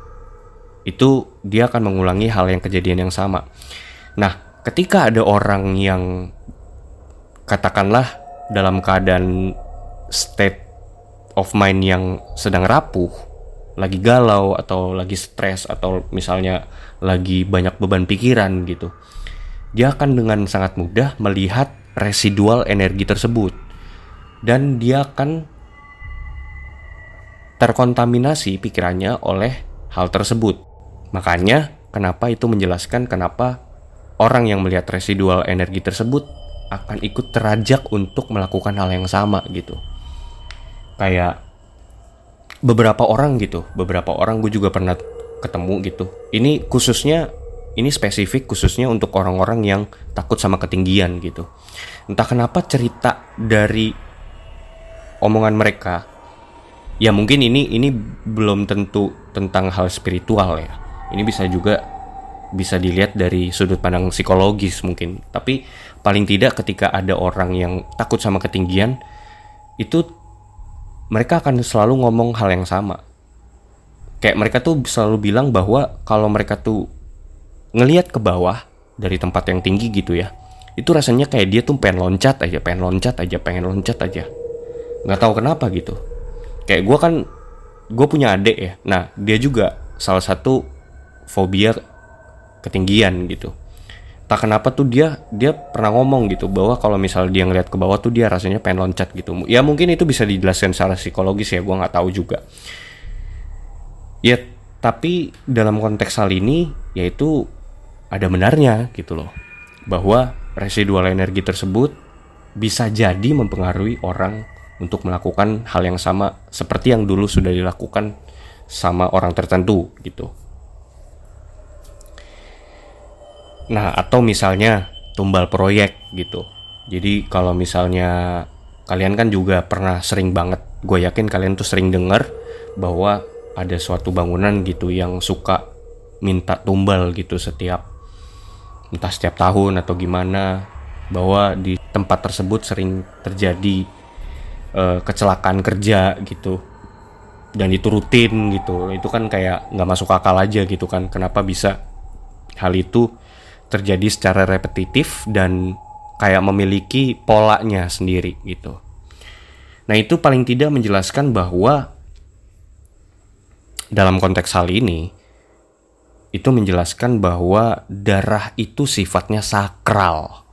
B: Itu dia akan mengulangi hal yang kejadian yang sama. Nah, ketika ada orang yang katakanlah dalam keadaan state of mind yang sedang rapuh, lagi galau atau lagi stres atau misalnya lagi banyak beban pikiran gitu dia akan dengan sangat mudah melihat residual energi tersebut dan dia akan terkontaminasi pikirannya oleh hal tersebut. Makanya kenapa itu menjelaskan kenapa orang yang melihat residual energi tersebut akan ikut terajak untuk melakukan hal yang sama gitu. Kayak beberapa orang gitu, beberapa orang gue juga pernah ketemu gitu. Ini khususnya ini spesifik khususnya untuk orang-orang yang takut sama ketinggian gitu. Entah kenapa cerita dari omongan mereka ya mungkin ini ini belum tentu tentang hal spiritual ya. Ini bisa juga bisa dilihat dari sudut pandang psikologis mungkin. Tapi paling tidak ketika ada orang yang takut sama ketinggian itu mereka akan selalu ngomong hal yang sama. Kayak mereka tuh selalu bilang bahwa kalau mereka tuh ngelihat ke bawah dari tempat yang tinggi gitu ya itu rasanya kayak dia tuh pengen loncat aja pengen loncat aja pengen loncat aja. Nggak tahu kenapa gitu. Kayak gue kan gue punya adik ya. Nah dia juga salah satu fobia ketinggian gitu tak kenapa tuh dia dia pernah ngomong gitu bahwa kalau misal dia ngeliat ke bawah tuh dia rasanya pengen loncat gitu ya mungkin itu bisa dijelaskan secara psikologis ya gue nggak tahu juga ya tapi dalam konteks hal ini yaitu ada benarnya gitu loh bahwa residual energi tersebut bisa jadi mempengaruhi orang untuk melakukan hal yang sama seperti yang dulu sudah dilakukan sama orang tertentu gitu. Nah, atau misalnya tumbal proyek gitu. Jadi kalau misalnya kalian kan juga pernah sering banget, gue yakin kalian tuh sering dengar bahwa ada suatu bangunan gitu yang suka minta tumbal gitu setiap entah setiap tahun atau gimana bahwa di tempat tersebut sering terjadi uh, kecelakaan kerja gitu. Dan itu rutin gitu. Itu kan kayak nggak masuk akal aja gitu kan. Kenapa bisa hal itu terjadi secara repetitif dan kayak memiliki polanya sendiri gitu nah itu paling tidak menjelaskan bahwa dalam konteks hal ini itu menjelaskan bahwa darah itu sifatnya sakral.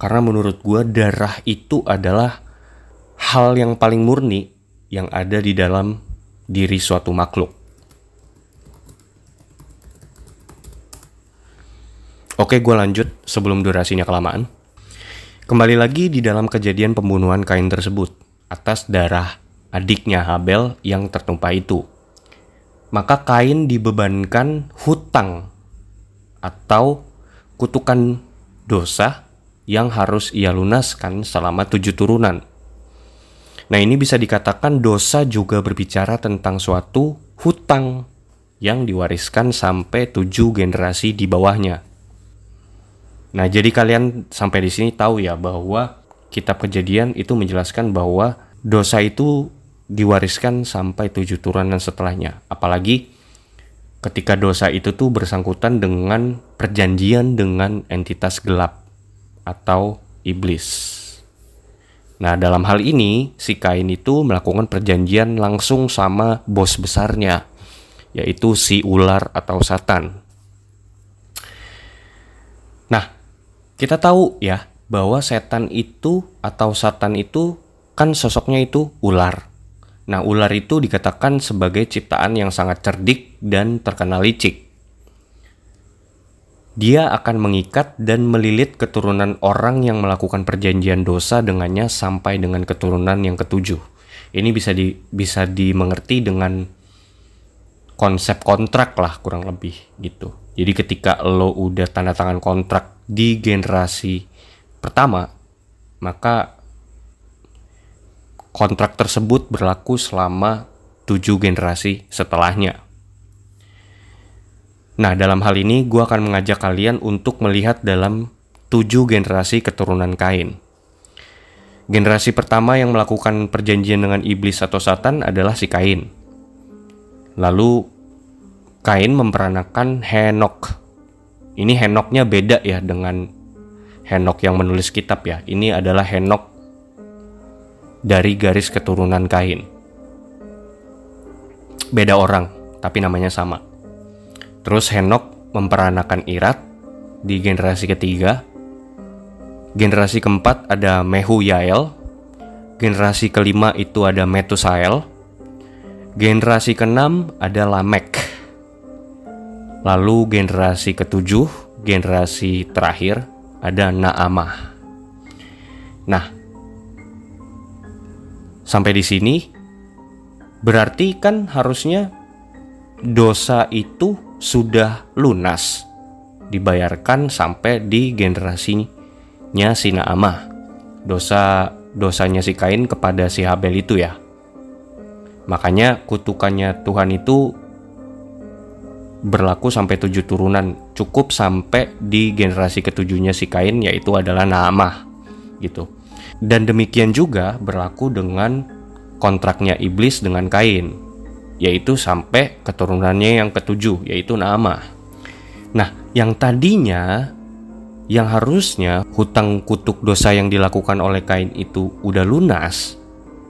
B: Karena menurut gue darah itu adalah hal yang paling murni yang ada di dalam diri suatu makhluk. Oke, gue lanjut sebelum durasinya kelamaan. Kembali lagi di dalam kejadian pembunuhan kain tersebut atas darah adiknya Habel yang tertumpah itu maka Kain dibebankan hutang atau kutukan dosa yang harus ia lunaskan selama tujuh turunan. Nah ini bisa dikatakan dosa juga berbicara tentang suatu hutang yang diwariskan sampai tujuh generasi di bawahnya. Nah jadi kalian sampai di sini tahu ya bahwa kitab kejadian itu menjelaskan bahwa dosa itu diwariskan sampai tujuh turunan setelahnya. Apalagi ketika dosa itu tuh bersangkutan dengan perjanjian dengan entitas gelap atau iblis. Nah, dalam hal ini si Kain itu melakukan perjanjian langsung sama bos besarnya, yaitu si ular atau satan. Nah, kita tahu ya bahwa setan itu atau satan itu kan sosoknya itu ular. Nah, ular itu dikatakan sebagai ciptaan yang sangat cerdik dan terkenal licik. Dia akan mengikat dan melilit keturunan orang yang melakukan perjanjian dosa dengannya sampai dengan keturunan yang ketujuh. Ini bisa di bisa dimengerti dengan konsep kontrak lah kurang lebih gitu. Jadi ketika lo udah tanda tangan kontrak di generasi pertama, maka kontrak tersebut berlaku selama tujuh generasi setelahnya. Nah, dalam hal ini gue akan mengajak kalian untuk melihat dalam tujuh generasi keturunan Kain. Generasi pertama yang melakukan perjanjian dengan iblis atau Satan adalah si Kain. Lalu Kain memperanakan Henok. Ini Henoknya beda ya dengan Henok yang menulis kitab ya. Ini adalah Henok dari garis keturunan Kain. Beda orang, tapi namanya sama. Terus Henok memperanakan Irat di generasi ketiga Generasi keempat ada Mehu Yael. Generasi kelima itu ada Metusael. Generasi keenam ada Lamek. Lalu generasi ketujuh, generasi terakhir ada Naamah. Nah, sampai di sini berarti kan harusnya dosa itu sudah lunas dibayarkan sampai di generasi nya si Naamah. Dosa dosanya si Kain kepada si Habel itu ya. Makanya kutukannya Tuhan itu berlaku sampai tujuh turunan, cukup sampai di generasi ketujuhnya si Kain yaitu adalah Naamah gitu. Dan demikian juga berlaku dengan kontraknya iblis dengan Kain, yaitu sampai keturunannya yang ketujuh yaitu Naamah. Nah, yang tadinya yang harusnya hutang kutuk dosa yang dilakukan oleh Kain itu udah lunas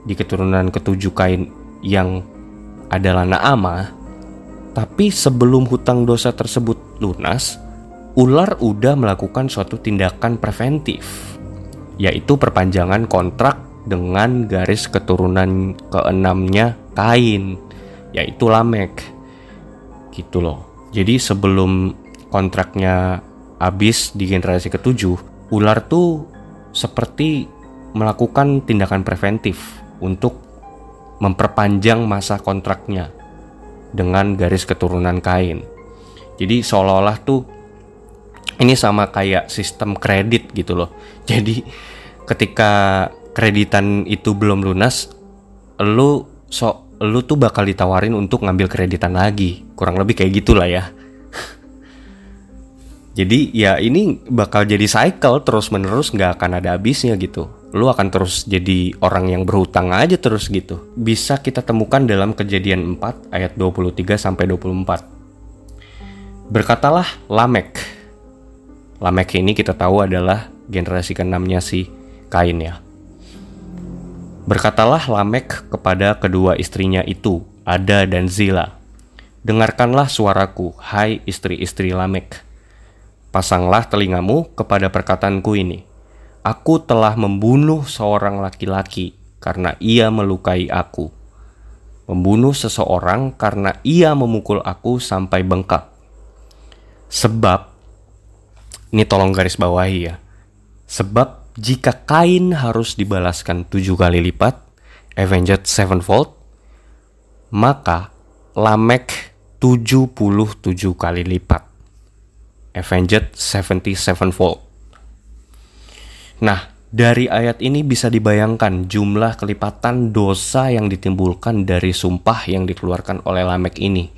B: di keturunan ketujuh Kain yang adalah Naamah, tapi sebelum hutang dosa tersebut lunas, ular udah melakukan suatu tindakan preventif, yaitu perpanjangan kontrak dengan garis keturunan keenamnya Kain, yaitu Lamek. Gitu loh. Jadi sebelum kontraknya habis di generasi ketujuh, ular tuh seperti melakukan tindakan preventif untuk memperpanjang masa kontraknya dengan garis keturunan kain. Jadi seolah-olah tuh ini sama kayak sistem kredit gitu loh. [laughs] Jadi ketika kreditan itu belum lunas, lu so lu tuh bakal ditawarin untuk ngambil kreditan lagi. Kurang lebih kayak gitulah ya. [laughs] Jadi ya ini bakal jadi cycle terus menerus nggak akan ada habisnya gitu. Lu akan terus jadi orang yang berhutang aja terus gitu. Bisa kita temukan dalam kejadian 4 ayat 23 sampai 24. Berkatalah Lamek. Lamek ini kita tahu adalah generasi keenamnya si Kain ya. Berkatalah Lamek kepada kedua istrinya itu, Ada dan Zila. Dengarkanlah suaraku, hai istri-istri Lamek Pasanglah telingamu kepada perkataanku ini. Aku telah membunuh seorang laki-laki karena ia melukai aku. Membunuh seseorang karena ia memukul aku sampai bengkak. Sebab, ini tolong garis bawahi ya. Sebab jika kain harus dibalaskan tujuh kali lipat, avenged sevenfold, maka Lamek 77 kali lipat. Avenged Sevenfold. Nah, dari ayat ini bisa dibayangkan jumlah kelipatan dosa yang ditimbulkan dari sumpah yang dikeluarkan oleh Lamek ini.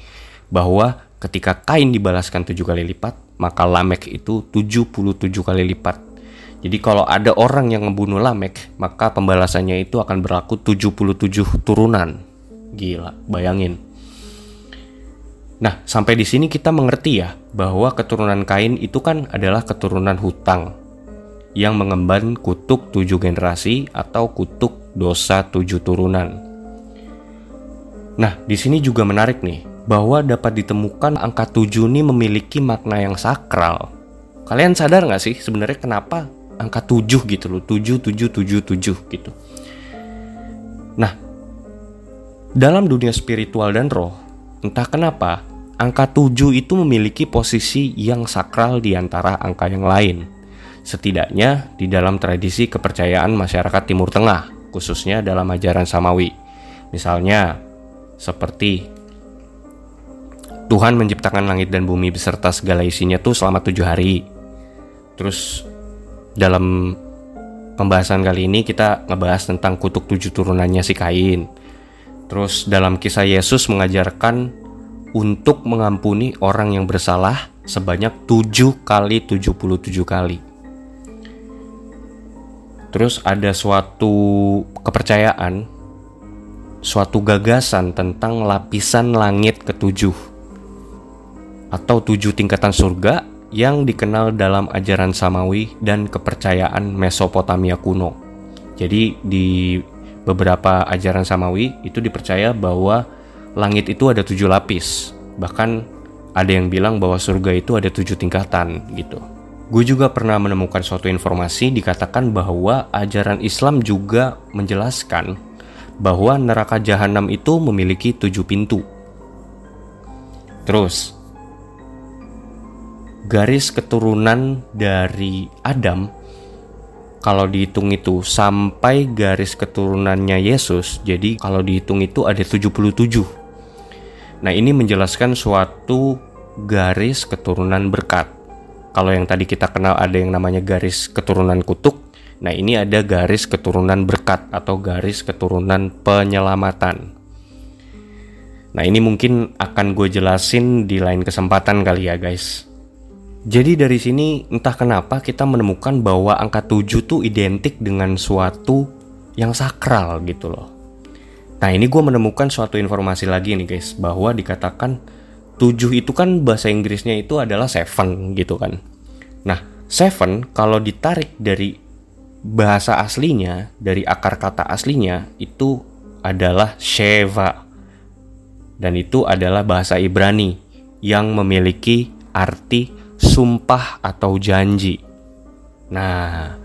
B: Bahwa ketika Kain dibalaskan tujuh kali lipat, maka Lamek itu 77 kali lipat. Jadi kalau ada orang yang membunuh Lamek, maka pembalasannya itu akan berlaku 77 turunan. Gila, bayangin. Nah, sampai di sini kita mengerti ya bahwa keturunan Kain itu kan adalah keturunan hutang yang mengemban kutuk tujuh generasi atau kutuk dosa tujuh turunan. Nah, di sini juga menarik nih bahwa dapat ditemukan angka tujuh ini memiliki makna yang sakral. Kalian sadar nggak sih sebenarnya kenapa angka tujuh gitu loh, tujuh tujuh tujuh tujuh gitu. Nah, dalam dunia spiritual dan roh, entah kenapa Angka 7 itu memiliki posisi yang sakral di antara angka yang lain. Setidaknya di dalam tradisi kepercayaan masyarakat Timur Tengah, khususnya dalam ajaran Samawi. Misalnya, seperti Tuhan menciptakan langit dan bumi beserta segala isinya tuh selama tujuh hari. Terus dalam pembahasan kali ini kita ngebahas tentang kutuk tujuh turunannya si Kain. Terus dalam kisah Yesus mengajarkan untuk mengampuni orang yang bersalah sebanyak 7 kali 77 kali. Terus ada suatu kepercayaan, suatu gagasan tentang lapisan langit ketujuh atau tujuh tingkatan surga yang dikenal dalam ajaran Samawi dan kepercayaan Mesopotamia kuno. Jadi di beberapa ajaran Samawi itu dipercaya bahwa langit itu ada tujuh lapis. Bahkan ada yang bilang bahwa surga itu ada tujuh tingkatan gitu. Gue juga pernah menemukan suatu informasi dikatakan bahwa ajaran Islam juga menjelaskan bahwa neraka jahanam itu memiliki tujuh pintu. Terus, garis keturunan dari Adam kalau dihitung itu sampai garis keturunannya Yesus, jadi kalau dihitung itu ada 77. Nah, ini menjelaskan suatu garis keturunan berkat. Kalau yang tadi kita kenal ada yang namanya garis keturunan kutuk, nah ini ada garis keturunan berkat atau garis keturunan penyelamatan. Nah, ini mungkin akan gue jelasin di lain kesempatan kali ya, guys. Jadi dari sini entah kenapa kita menemukan bahwa angka 7 tuh identik dengan suatu yang sakral gitu loh. Nah ini gue menemukan suatu informasi lagi nih guys bahwa dikatakan 7 itu kan bahasa Inggrisnya itu adalah seven gitu kan. Nah seven kalau ditarik dari bahasa aslinya dari akar kata aslinya itu adalah Sheva dan itu adalah bahasa Ibrani yang memiliki arti sumpah atau janji. Nah,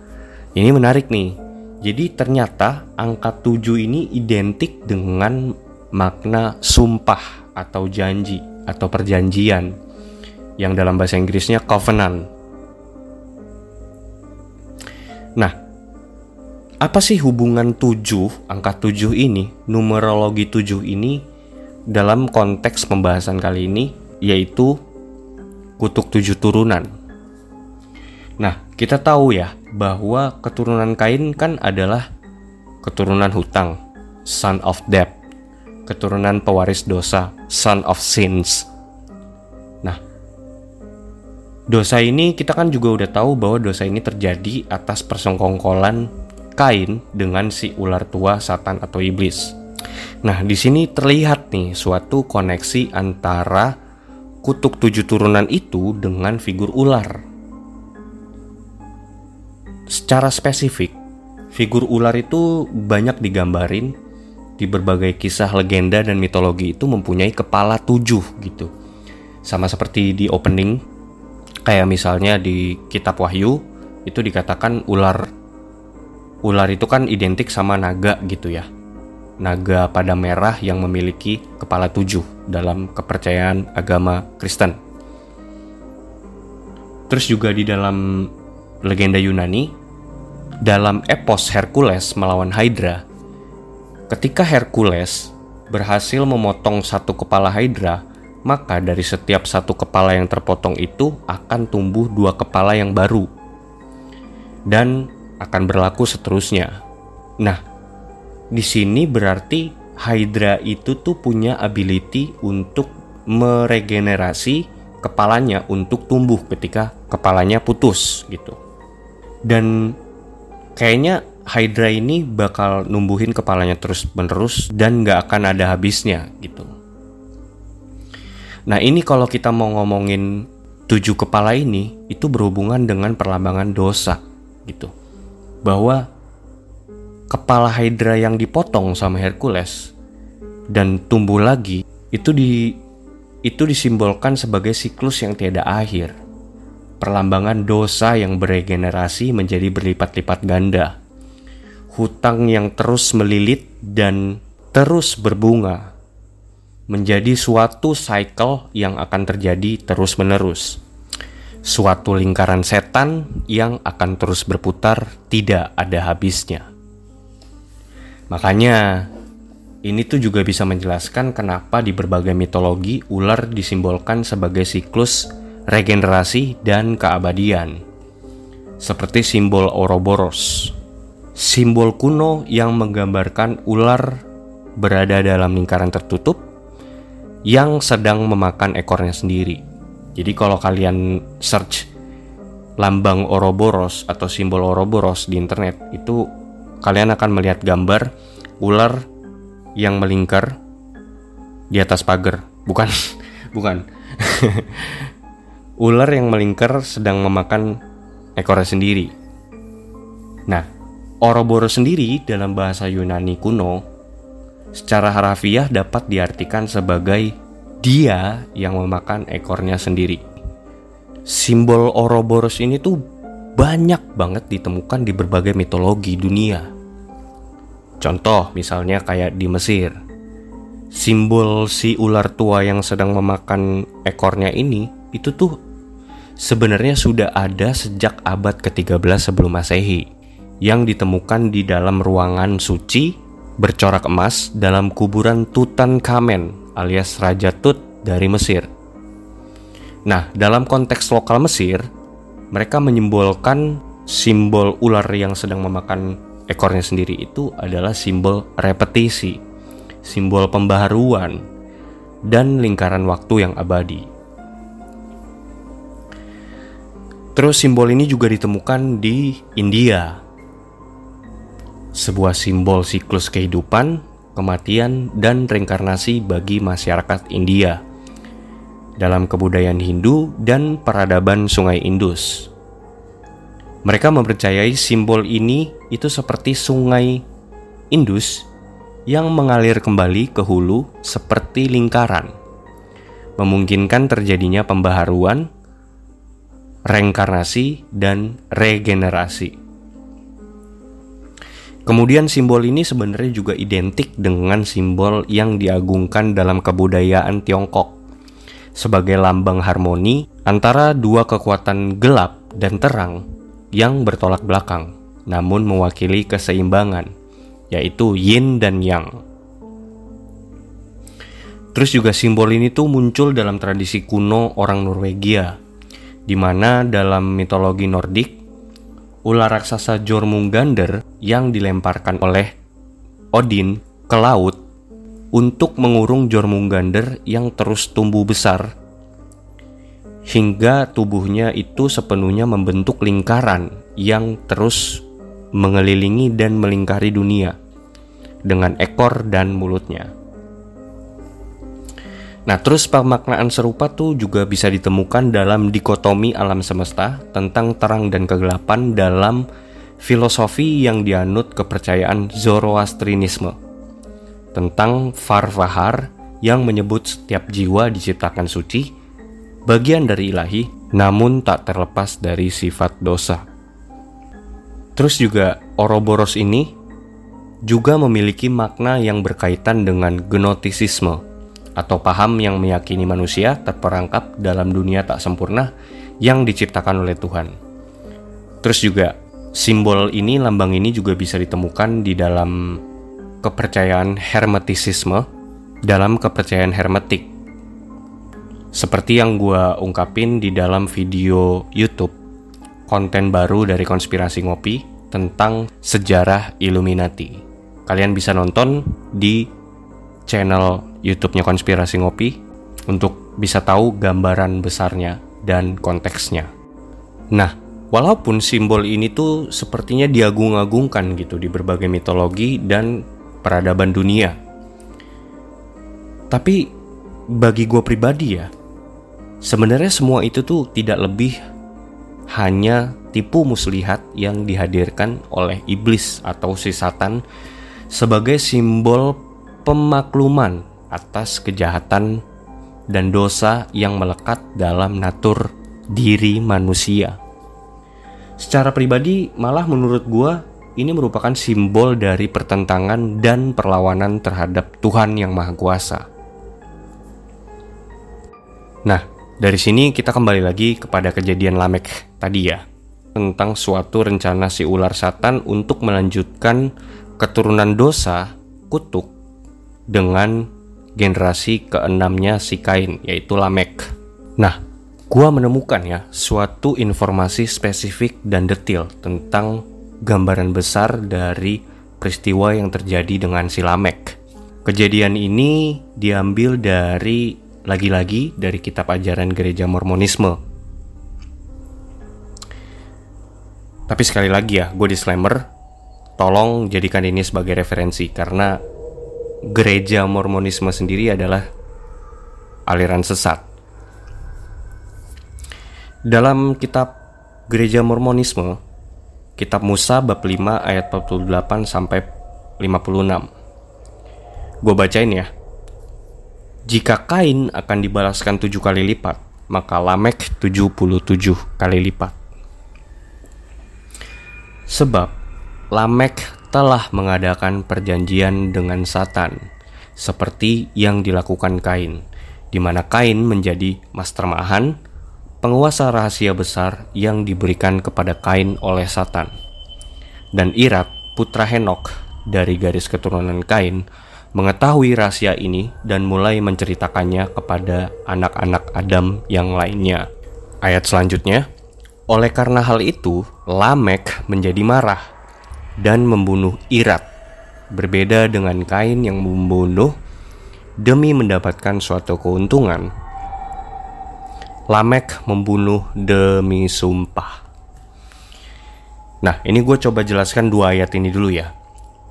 B: ini menarik nih. Jadi ternyata angka 7 ini identik dengan makna sumpah atau janji atau perjanjian yang dalam bahasa Inggrisnya covenant. Nah, apa sih hubungan 7, angka 7 ini, numerologi 7 ini dalam konteks pembahasan kali ini yaitu kutuk tujuh turunan. Nah, kita tahu ya bahwa keturunan Kain kan adalah keturunan hutang, son of debt, keturunan pewaris dosa, son of sins. Nah, dosa ini kita kan juga udah tahu bahwa dosa ini terjadi atas persengkongkolan Kain dengan si ular tua Satan atau iblis. Nah, di sini terlihat nih suatu koneksi antara kutuk tujuh turunan itu dengan figur ular. Secara spesifik, figur ular itu banyak digambarin di berbagai kisah legenda dan mitologi itu mempunyai kepala tujuh gitu. Sama seperti di opening, kayak misalnya di kitab Wahyu, itu dikatakan ular ular itu kan identik sama naga gitu ya naga pada merah yang memiliki kepala tujuh dalam kepercayaan agama Kristen. Terus juga di dalam legenda Yunani, dalam epos Hercules melawan Hydra, ketika Hercules berhasil memotong satu kepala Hydra, maka dari setiap satu kepala yang terpotong itu akan tumbuh dua kepala yang baru. Dan akan berlaku seterusnya. Nah, di sini berarti Hydra itu tuh punya ability untuk meregenerasi kepalanya untuk tumbuh ketika kepalanya putus gitu. Dan kayaknya Hydra ini bakal numbuhin kepalanya terus-menerus dan nggak akan ada habisnya gitu. Nah ini kalau kita mau ngomongin tujuh kepala ini itu berhubungan dengan perlambangan dosa gitu. Bahwa kepala Hydra yang dipotong sama Hercules dan tumbuh lagi itu di itu disimbolkan sebagai siklus yang tiada akhir. Perlambangan dosa yang beregenerasi menjadi berlipat-lipat ganda. Hutang yang terus melilit dan terus berbunga menjadi suatu cycle yang akan terjadi terus-menerus. Suatu lingkaran setan yang akan terus berputar tidak ada habisnya. Makanya ini tuh juga bisa menjelaskan kenapa di berbagai mitologi ular disimbolkan sebagai siklus regenerasi dan keabadian. Seperti simbol Ouroboros. Simbol kuno yang menggambarkan ular berada dalam lingkaran tertutup yang sedang memakan ekornya sendiri. Jadi kalau kalian search lambang Ouroboros atau simbol Ouroboros di internet itu kalian akan melihat gambar ular yang melingkar di atas pagar. Bukan, [laughs] bukan. [laughs] ular yang melingkar sedang memakan ekornya sendiri. Nah, Ouroboros sendiri dalam bahasa Yunani kuno secara harafiah dapat diartikan sebagai dia yang memakan ekornya sendiri simbol Ouroboros ini tuh banyak banget ditemukan di berbagai mitologi dunia. Contoh misalnya kayak di Mesir. Simbol si ular tua yang sedang memakan ekornya ini itu tuh sebenarnya sudah ada sejak abad ke-13 sebelum Masehi yang ditemukan di dalam ruangan suci bercorak emas dalam kuburan Tutankhamen alias Raja Tut dari Mesir. Nah, dalam konteks lokal Mesir, mereka menyimbolkan simbol ular yang sedang memakan ekornya sendiri itu adalah simbol repetisi, simbol pembaharuan, dan lingkaran waktu yang abadi. Terus simbol ini juga ditemukan di India. Sebuah simbol siklus kehidupan, kematian, dan reinkarnasi bagi masyarakat India dalam kebudayaan Hindu dan peradaban Sungai Indus. Mereka mempercayai simbol ini itu seperti Sungai Indus yang mengalir kembali ke hulu seperti lingkaran, memungkinkan terjadinya pembaharuan, reinkarnasi, dan regenerasi. Kemudian simbol ini sebenarnya juga identik dengan simbol yang diagungkan dalam kebudayaan Tiongkok sebagai lambang harmoni antara dua kekuatan gelap dan terang yang bertolak belakang, namun mewakili keseimbangan, yaitu yin dan yang. Terus juga simbol ini tuh muncul dalam tradisi kuno orang Norwegia, di mana dalam mitologi Nordik, ular raksasa Jormungandr yang dilemparkan oleh Odin ke laut untuk mengurung Jormungandr yang terus tumbuh besar hingga tubuhnya itu sepenuhnya membentuk lingkaran yang terus mengelilingi dan melingkari dunia dengan ekor dan mulutnya. Nah, terus pemaknaan serupa tuh juga bisa ditemukan dalam dikotomi alam semesta tentang terang dan kegelapan dalam filosofi yang dianut kepercayaan Zoroastrianisme tentang Farvahar yang menyebut setiap jiwa diciptakan suci, bagian dari ilahi, namun tak terlepas dari sifat dosa. Terus juga Ouroboros ini juga memiliki makna yang berkaitan dengan gnotisisme atau paham yang meyakini manusia terperangkap dalam dunia tak sempurna yang diciptakan oleh Tuhan. Terus juga simbol ini, lambang ini juga bisa ditemukan di dalam kepercayaan hermetisisme dalam kepercayaan hermetik. Seperti yang gue ungkapin di dalam video YouTube, konten baru dari Konspirasi Ngopi tentang sejarah Illuminati. Kalian bisa nonton di channel YouTube-nya Konspirasi Ngopi untuk bisa tahu gambaran besarnya dan konteksnya. Nah, walaupun simbol ini tuh sepertinya diagung-agungkan gitu di berbagai mitologi dan peradaban dunia. Tapi bagi gue pribadi ya, sebenarnya semua itu tuh tidak lebih hanya tipu muslihat yang dihadirkan oleh iblis atau si sebagai simbol pemakluman atas kejahatan dan dosa yang melekat dalam natur diri manusia. Secara pribadi, malah menurut gue ini merupakan simbol dari pertentangan dan perlawanan terhadap Tuhan yang Maha Kuasa. Nah, dari sini kita kembali lagi kepada kejadian Lamek tadi ya, tentang suatu rencana si ular satan untuk melanjutkan keturunan dosa kutuk dengan generasi keenamnya si Kain, yaitu Lamek. Nah, gua menemukan ya suatu informasi spesifik dan detail tentang gambaran besar dari peristiwa yang terjadi dengan si Lamek. Kejadian ini diambil dari lagi-lagi dari kitab ajaran gereja Mormonisme. Tapi sekali lagi ya, gue disclaimer, tolong jadikan ini sebagai referensi karena gereja Mormonisme sendiri adalah aliran sesat. Dalam kitab Gereja Mormonisme, kitab Musa bab 5 ayat 48 sampai 56. Gue bacain ya. Jika Kain akan dibalaskan tujuh kali lipat, maka Lamek 77 kali lipat. Sebab Lamek telah mengadakan perjanjian dengan Satan, seperti yang dilakukan Kain, di mana Kain menjadi mastermahan, penguasa rahasia besar yang diberikan kepada Kain oleh Satan. Dan Irat, putra Henok dari garis keturunan Kain, mengetahui rahasia ini dan mulai menceritakannya kepada anak-anak Adam yang lainnya. Ayat selanjutnya, oleh karena hal itu, Lamek menjadi marah dan membunuh Irat. Berbeda dengan Kain yang membunuh demi mendapatkan suatu keuntungan. Lamek membunuh demi sumpah. Nah, ini gue coba jelaskan dua ayat ini dulu ya.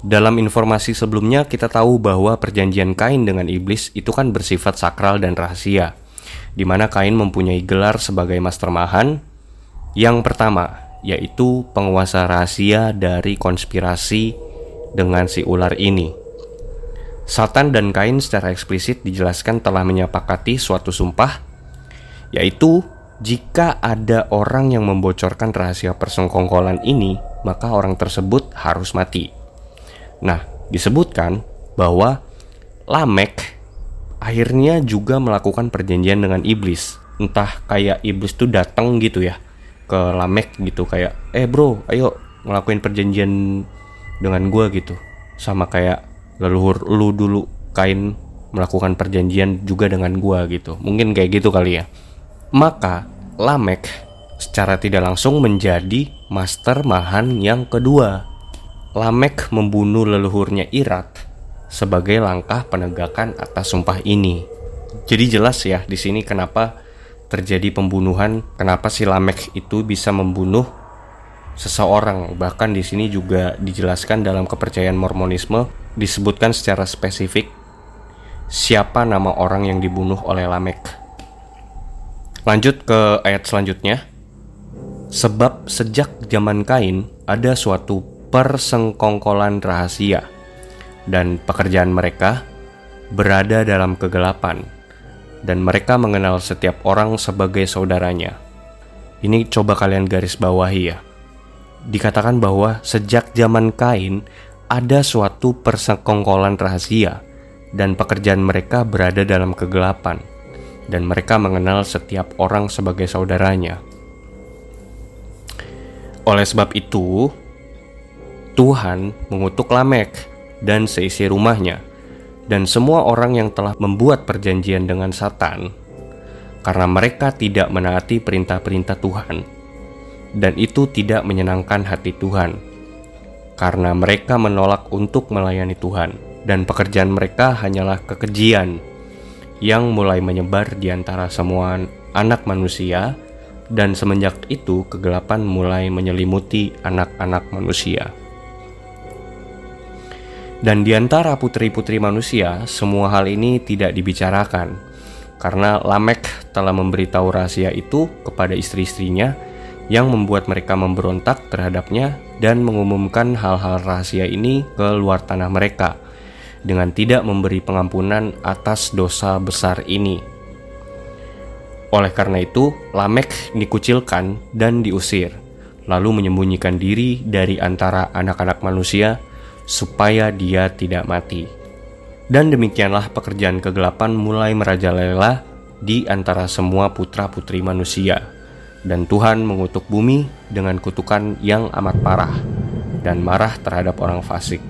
B: Dalam informasi sebelumnya kita tahu bahwa perjanjian Kain dengan iblis itu kan bersifat sakral dan rahasia, di mana Kain mempunyai gelar sebagai mastermahan. Yang pertama, yaitu penguasa rahasia dari konspirasi dengan si ular ini. Satan dan Kain secara eksplisit dijelaskan telah menyepakati suatu sumpah, yaitu jika ada orang yang membocorkan rahasia persengkongkolan ini, maka orang tersebut harus mati. Nah, disebutkan bahwa Lamek akhirnya juga melakukan perjanjian dengan iblis. Entah kayak iblis tuh datang gitu ya ke Lamek gitu kayak, eh bro, ayo ngelakuin perjanjian dengan gue gitu. Sama kayak leluhur lu dulu kain melakukan perjanjian juga dengan gue gitu. Mungkin kayak gitu kali ya. Maka Lamek secara tidak langsung menjadi master mahan yang kedua Lamek membunuh leluhurnya Irat sebagai langkah penegakan atas sumpah ini. Jadi jelas ya di sini kenapa terjadi pembunuhan, kenapa si Lamek itu bisa membunuh seseorang. Bahkan di sini juga dijelaskan dalam kepercayaan Mormonisme disebutkan secara spesifik siapa nama orang yang dibunuh oleh Lamek. Lanjut ke ayat selanjutnya. Sebab sejak zaman Kain ada suatu persengkongkolan rahasia, dan pekerjaan mereka berada dalam kegelapan, dan mereka mengenal setiap orang sebagai saudaranya. Ini coba kalian garis bawahi ya. Dikatakan bahwa sejak zaman Kain ada suatu persengkongkolan rahasia, dan pekerjaan mereka berada dalam kegelapan, dan mereka mengenal setiap orang sebagai saudaranya. Oleh sebab itu, Tuhan mengutuk Lamek dan seisi rumahnya, dan semua orang yang telah membuat perjanjian dengan Satan, karena mereka tidak menaati perintah-perintah Tuhan, dan itu tidak menyenangkan hati Tuhan, karena mereka menolak untuk melayani Tuhan, dan pekerjaan mereka hanyalah kekejian yang mulai menyebar di antara semua anak manusia, dan semenjak itu kegelapan mulai menyelimuti anak-anak manusia. Dan di antara putri-putri manusia, semua hal ini tidak dibicarakan karena Lamek telah memberitahu rahasia itu kepada istri-istrinya yang membuat mereka memberontak terhadapnya dan mengumumkan hal-hal rahasia ini ke luar tanah mereka dengan tidak memberi pengampunan atas dosa besar ini. Oleh karena itu, Lamek dikucilkan dan diusir, lalu menyembunyikan diri dari antara anak-anak manusia supaya dia tidak mati. Dan demikianlah pekerjaan kegelapan mulai merajalela di antara semua putra-putri manusia. Dan Tuhan mengutuk bumi dengan kutukan yang amat parah dan marah terhadap orang fasik,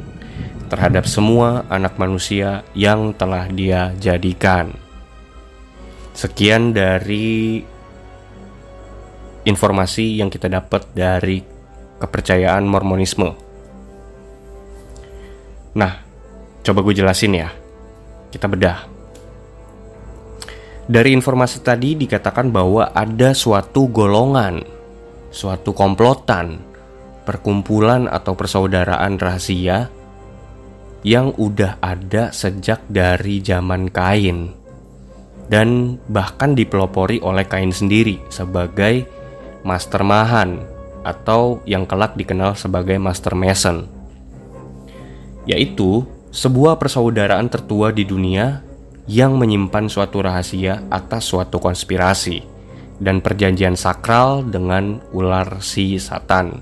B: terhadap semua anak manusia yang telah dia jadikan. Sekian dari informasi yang kita dapat dari kepercayaan Mormonisme. Nah, coba gue jelasin ya. Kita bedah. Dari informasi tadi dikatakan bahwa ada suatu golongan, suatu komplotan perkumpulan atau persaudaraan rahasia yang udah ada sejak dari zaman Kain dan bahkan dipelopori oleh Kain sendiri sebagai master mahan atau yang kelak dikenal sebagai master mason yaitu sebuah persaudaraan tertua di dunia yang menyimpan suatu rahasia atas suatu konspirasi dan perjanjian sakral dengan ular si Satan.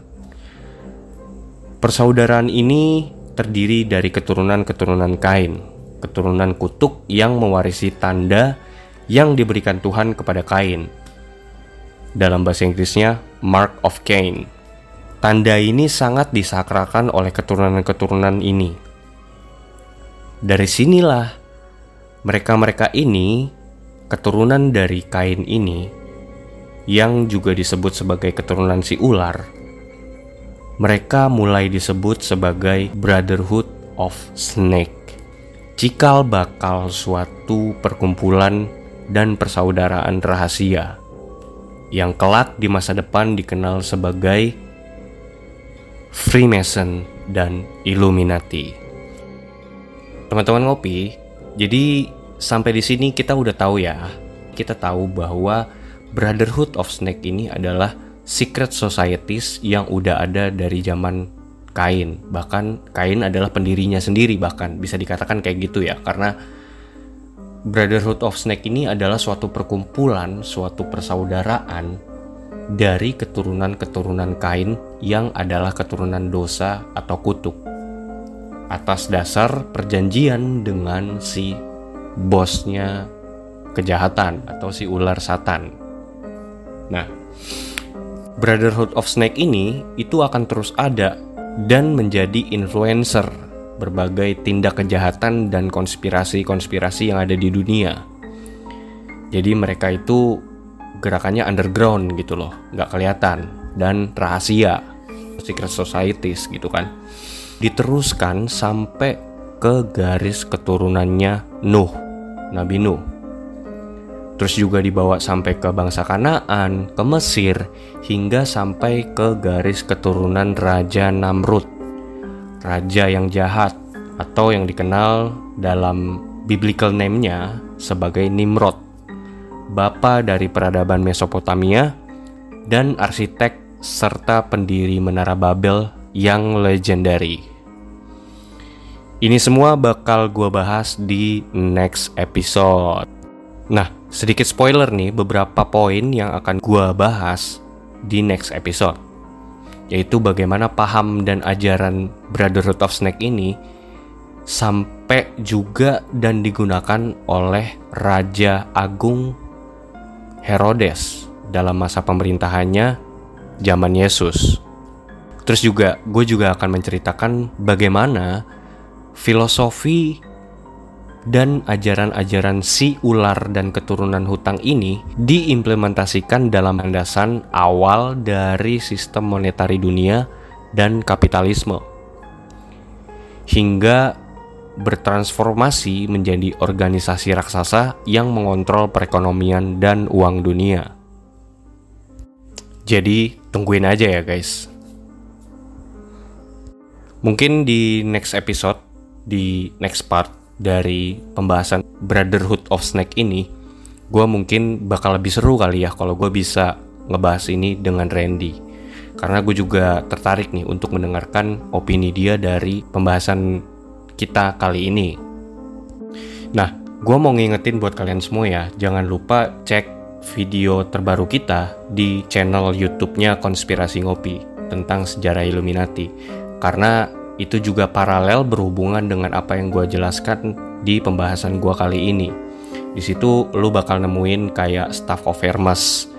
B: Persaudaraan ini terdiri dari keturunan-keturunan Kain, keturunan kutuk yang mewarisi tanda yang diberikan Tuhan kepada Kain. Dalam bahasa Inggrisnya, Mark of Cain. Tanda ini sangat disakrakan oleh keturunan-keturunan ini. Dari sinilah mereka-mereka ini, keturunan dari Kain ini, yang juga disebut sebagai keturunan si ular, mereka mulai disebut sebagai Brotherhood of Snake. Cikal bakal suatu perkumpulan dan persaudaraan rahasia yang kelak di masa depan dikenal sebagai Freemason dan Illuminati. Teman-teman ngopi, jadi sampai di sini kita udah tahu ya. Kita tahu bahwa Brotherhood of Snake ini adalah secret societies yang udah ada dari zaman Kain. Bahkan Kain adalah pendirinya sendiri bahkan bisa dikatakan kayak gitu ya karena Brotherhood of Snake ini adalah suatu perkumpulan, suatu persaudaraan dari keturunan-keturunan Kain yang adalah keturunan dosa atau kutuk. Atas dasar perjanjian dengan si bosnya kejahatan atau si ular satan. Nah, Brotherhood of Snake ini itu akan terus ada dan menjadi influencer berbagai tindak kejahatan dan konspirasi-konspirasi yang ada di dunia. Jadi mereka itu gerakannya underground gitu loh, nggak kelihatan dan rahasia, secret societies gitu kan. Diteruskan sampai ke garis keturunannya Nuh, Nabi Nuh terus juga dibawa sampai ke bangsa Kanaan, ke Mesir, hingga sampai ke garis keturunan Raja Namrud, raja yang jahat atau yang dikenal dalam biblical name-nya sebagai Nimrod, bapa dari peradaban Mesopotamia dan arsitek serta pendiri Menara Babel yang legendary. Ini semua bakal gue bahas di next episode. Nah, sedikit spoiler nih beberapa poin yang akan gua bahas di next episode. Yaitu bagaimana paham dan ajaran Brotherhood of Snake ini sampai juga dan digunakan oleh Raja Agung Herodes dalam masa pemerintahannya zaman Yesus. Terus juga gue juga akan menceritakan bagaimana filosofi dan ajaran-ajaran si ular dan keturunan hutang ini diimplementasikan dalam landasan awal dari sistem monetari dunia dan kapitalisme hingga bertransformasi menjadi organisasi raksasa yang mengontrol perekonomian dan uang dunia. Jadi, tungguin aja ya, guys. Mungkin di next episode, di next part, dari pembahasan Brotherhood of Snake ini, gue mungkin bakal lebih seru kali ya kalau gue bisa ngebahas ini dengan Randy. Karena gue juga tertarik nih untuk mendengarkan opini dia dari pembahasan kita kali ini. Nah, gue mau ngingetin buat kalian semua ya, jangan lupa cek video terbaru kita di channel YouTube-nya Konspirasi Ngopi tentang sejarah Illuminati. Karena itu juga paralel berhubungan dengan apa yang gue jelaskan di pembahasan gue kali ini. Di situ lu bakal nemuin kayak staff of Hermes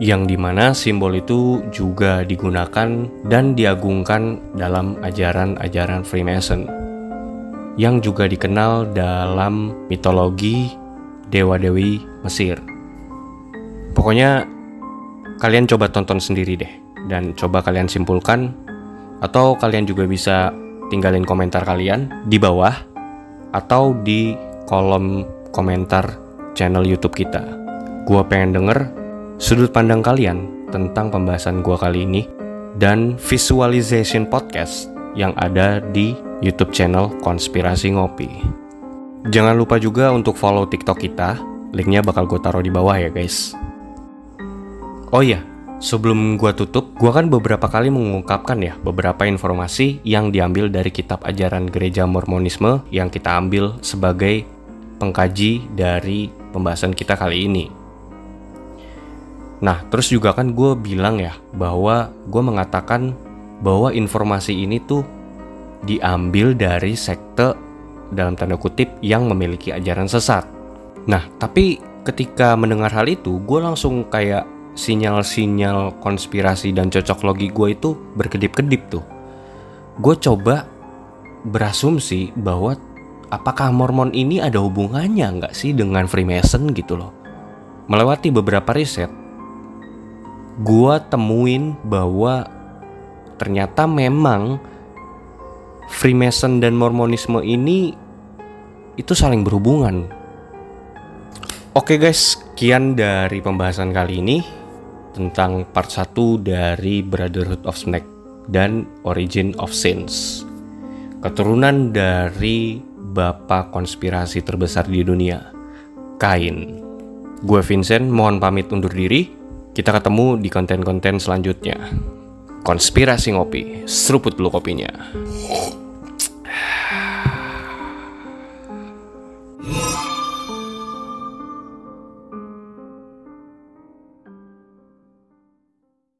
B: yang di mana simbol itu juga digunakan dan diagungkan dalam ajaran-ajaran Freemason yang juga dikenal dalam mitologi dewa-dewi Mesir. Pokoknya kalian coba tonton sendiri deh dan coba kalian simpulkan atau kalian juga bisa tinggalin komentar kalian di bawah atau di kolom komentar channel YouTube kita. Gua pengen denger sudut pandang kalian tentang pembahasan gua kali ini dan visualization podcast yang ada di YouTube channel Konspirasi Ngopi. Jangan lupa juga untuk follow TikTok kita, linknya bakal gue taruh di bawah ya guys. Oh iya, sebelum gue tutup, gue kan beberapa kali mengungkapkan ya beberapa informasi yang diambil dari kitab ajaran gereja Mormonisme yang kita ambil sebagai pengkaji dari pembahasan kita kali ini. Nah, terus juga kan gue bilang ya bahwa gue mengatakan bahwa informasi ini tuh diambil dari sekte dalam tanda kutip yang memiliki ajaran sesat. Nah, tapi ketika mendengar hal itu, gue langsung kayak sinyal-sinyal konspirasi dan cocok logi gue itu berkedip-kedip tuh. Gue coba berasumsi bahwa apakah Mormon ini ada hubungannya nggak sih dengan Freemason gitu loh. Melewati beberapa riset, gua temuin bahwa ternyata memang Freemason dan Mormonisme ini itu saling berhubungan. Oke guys, sekian dari pembahasan kali ini tentang part 1 dari Brotherhood of Snake dan Origin of Sins. Keturunan dari bapak konspirasi terbesar di dunia, Kain. Gue Vincent, mohon pamit undur diri. Kita ketemu di konten-konten selanjutnya. Konspirasi ngopi, seruput dulu kopinya.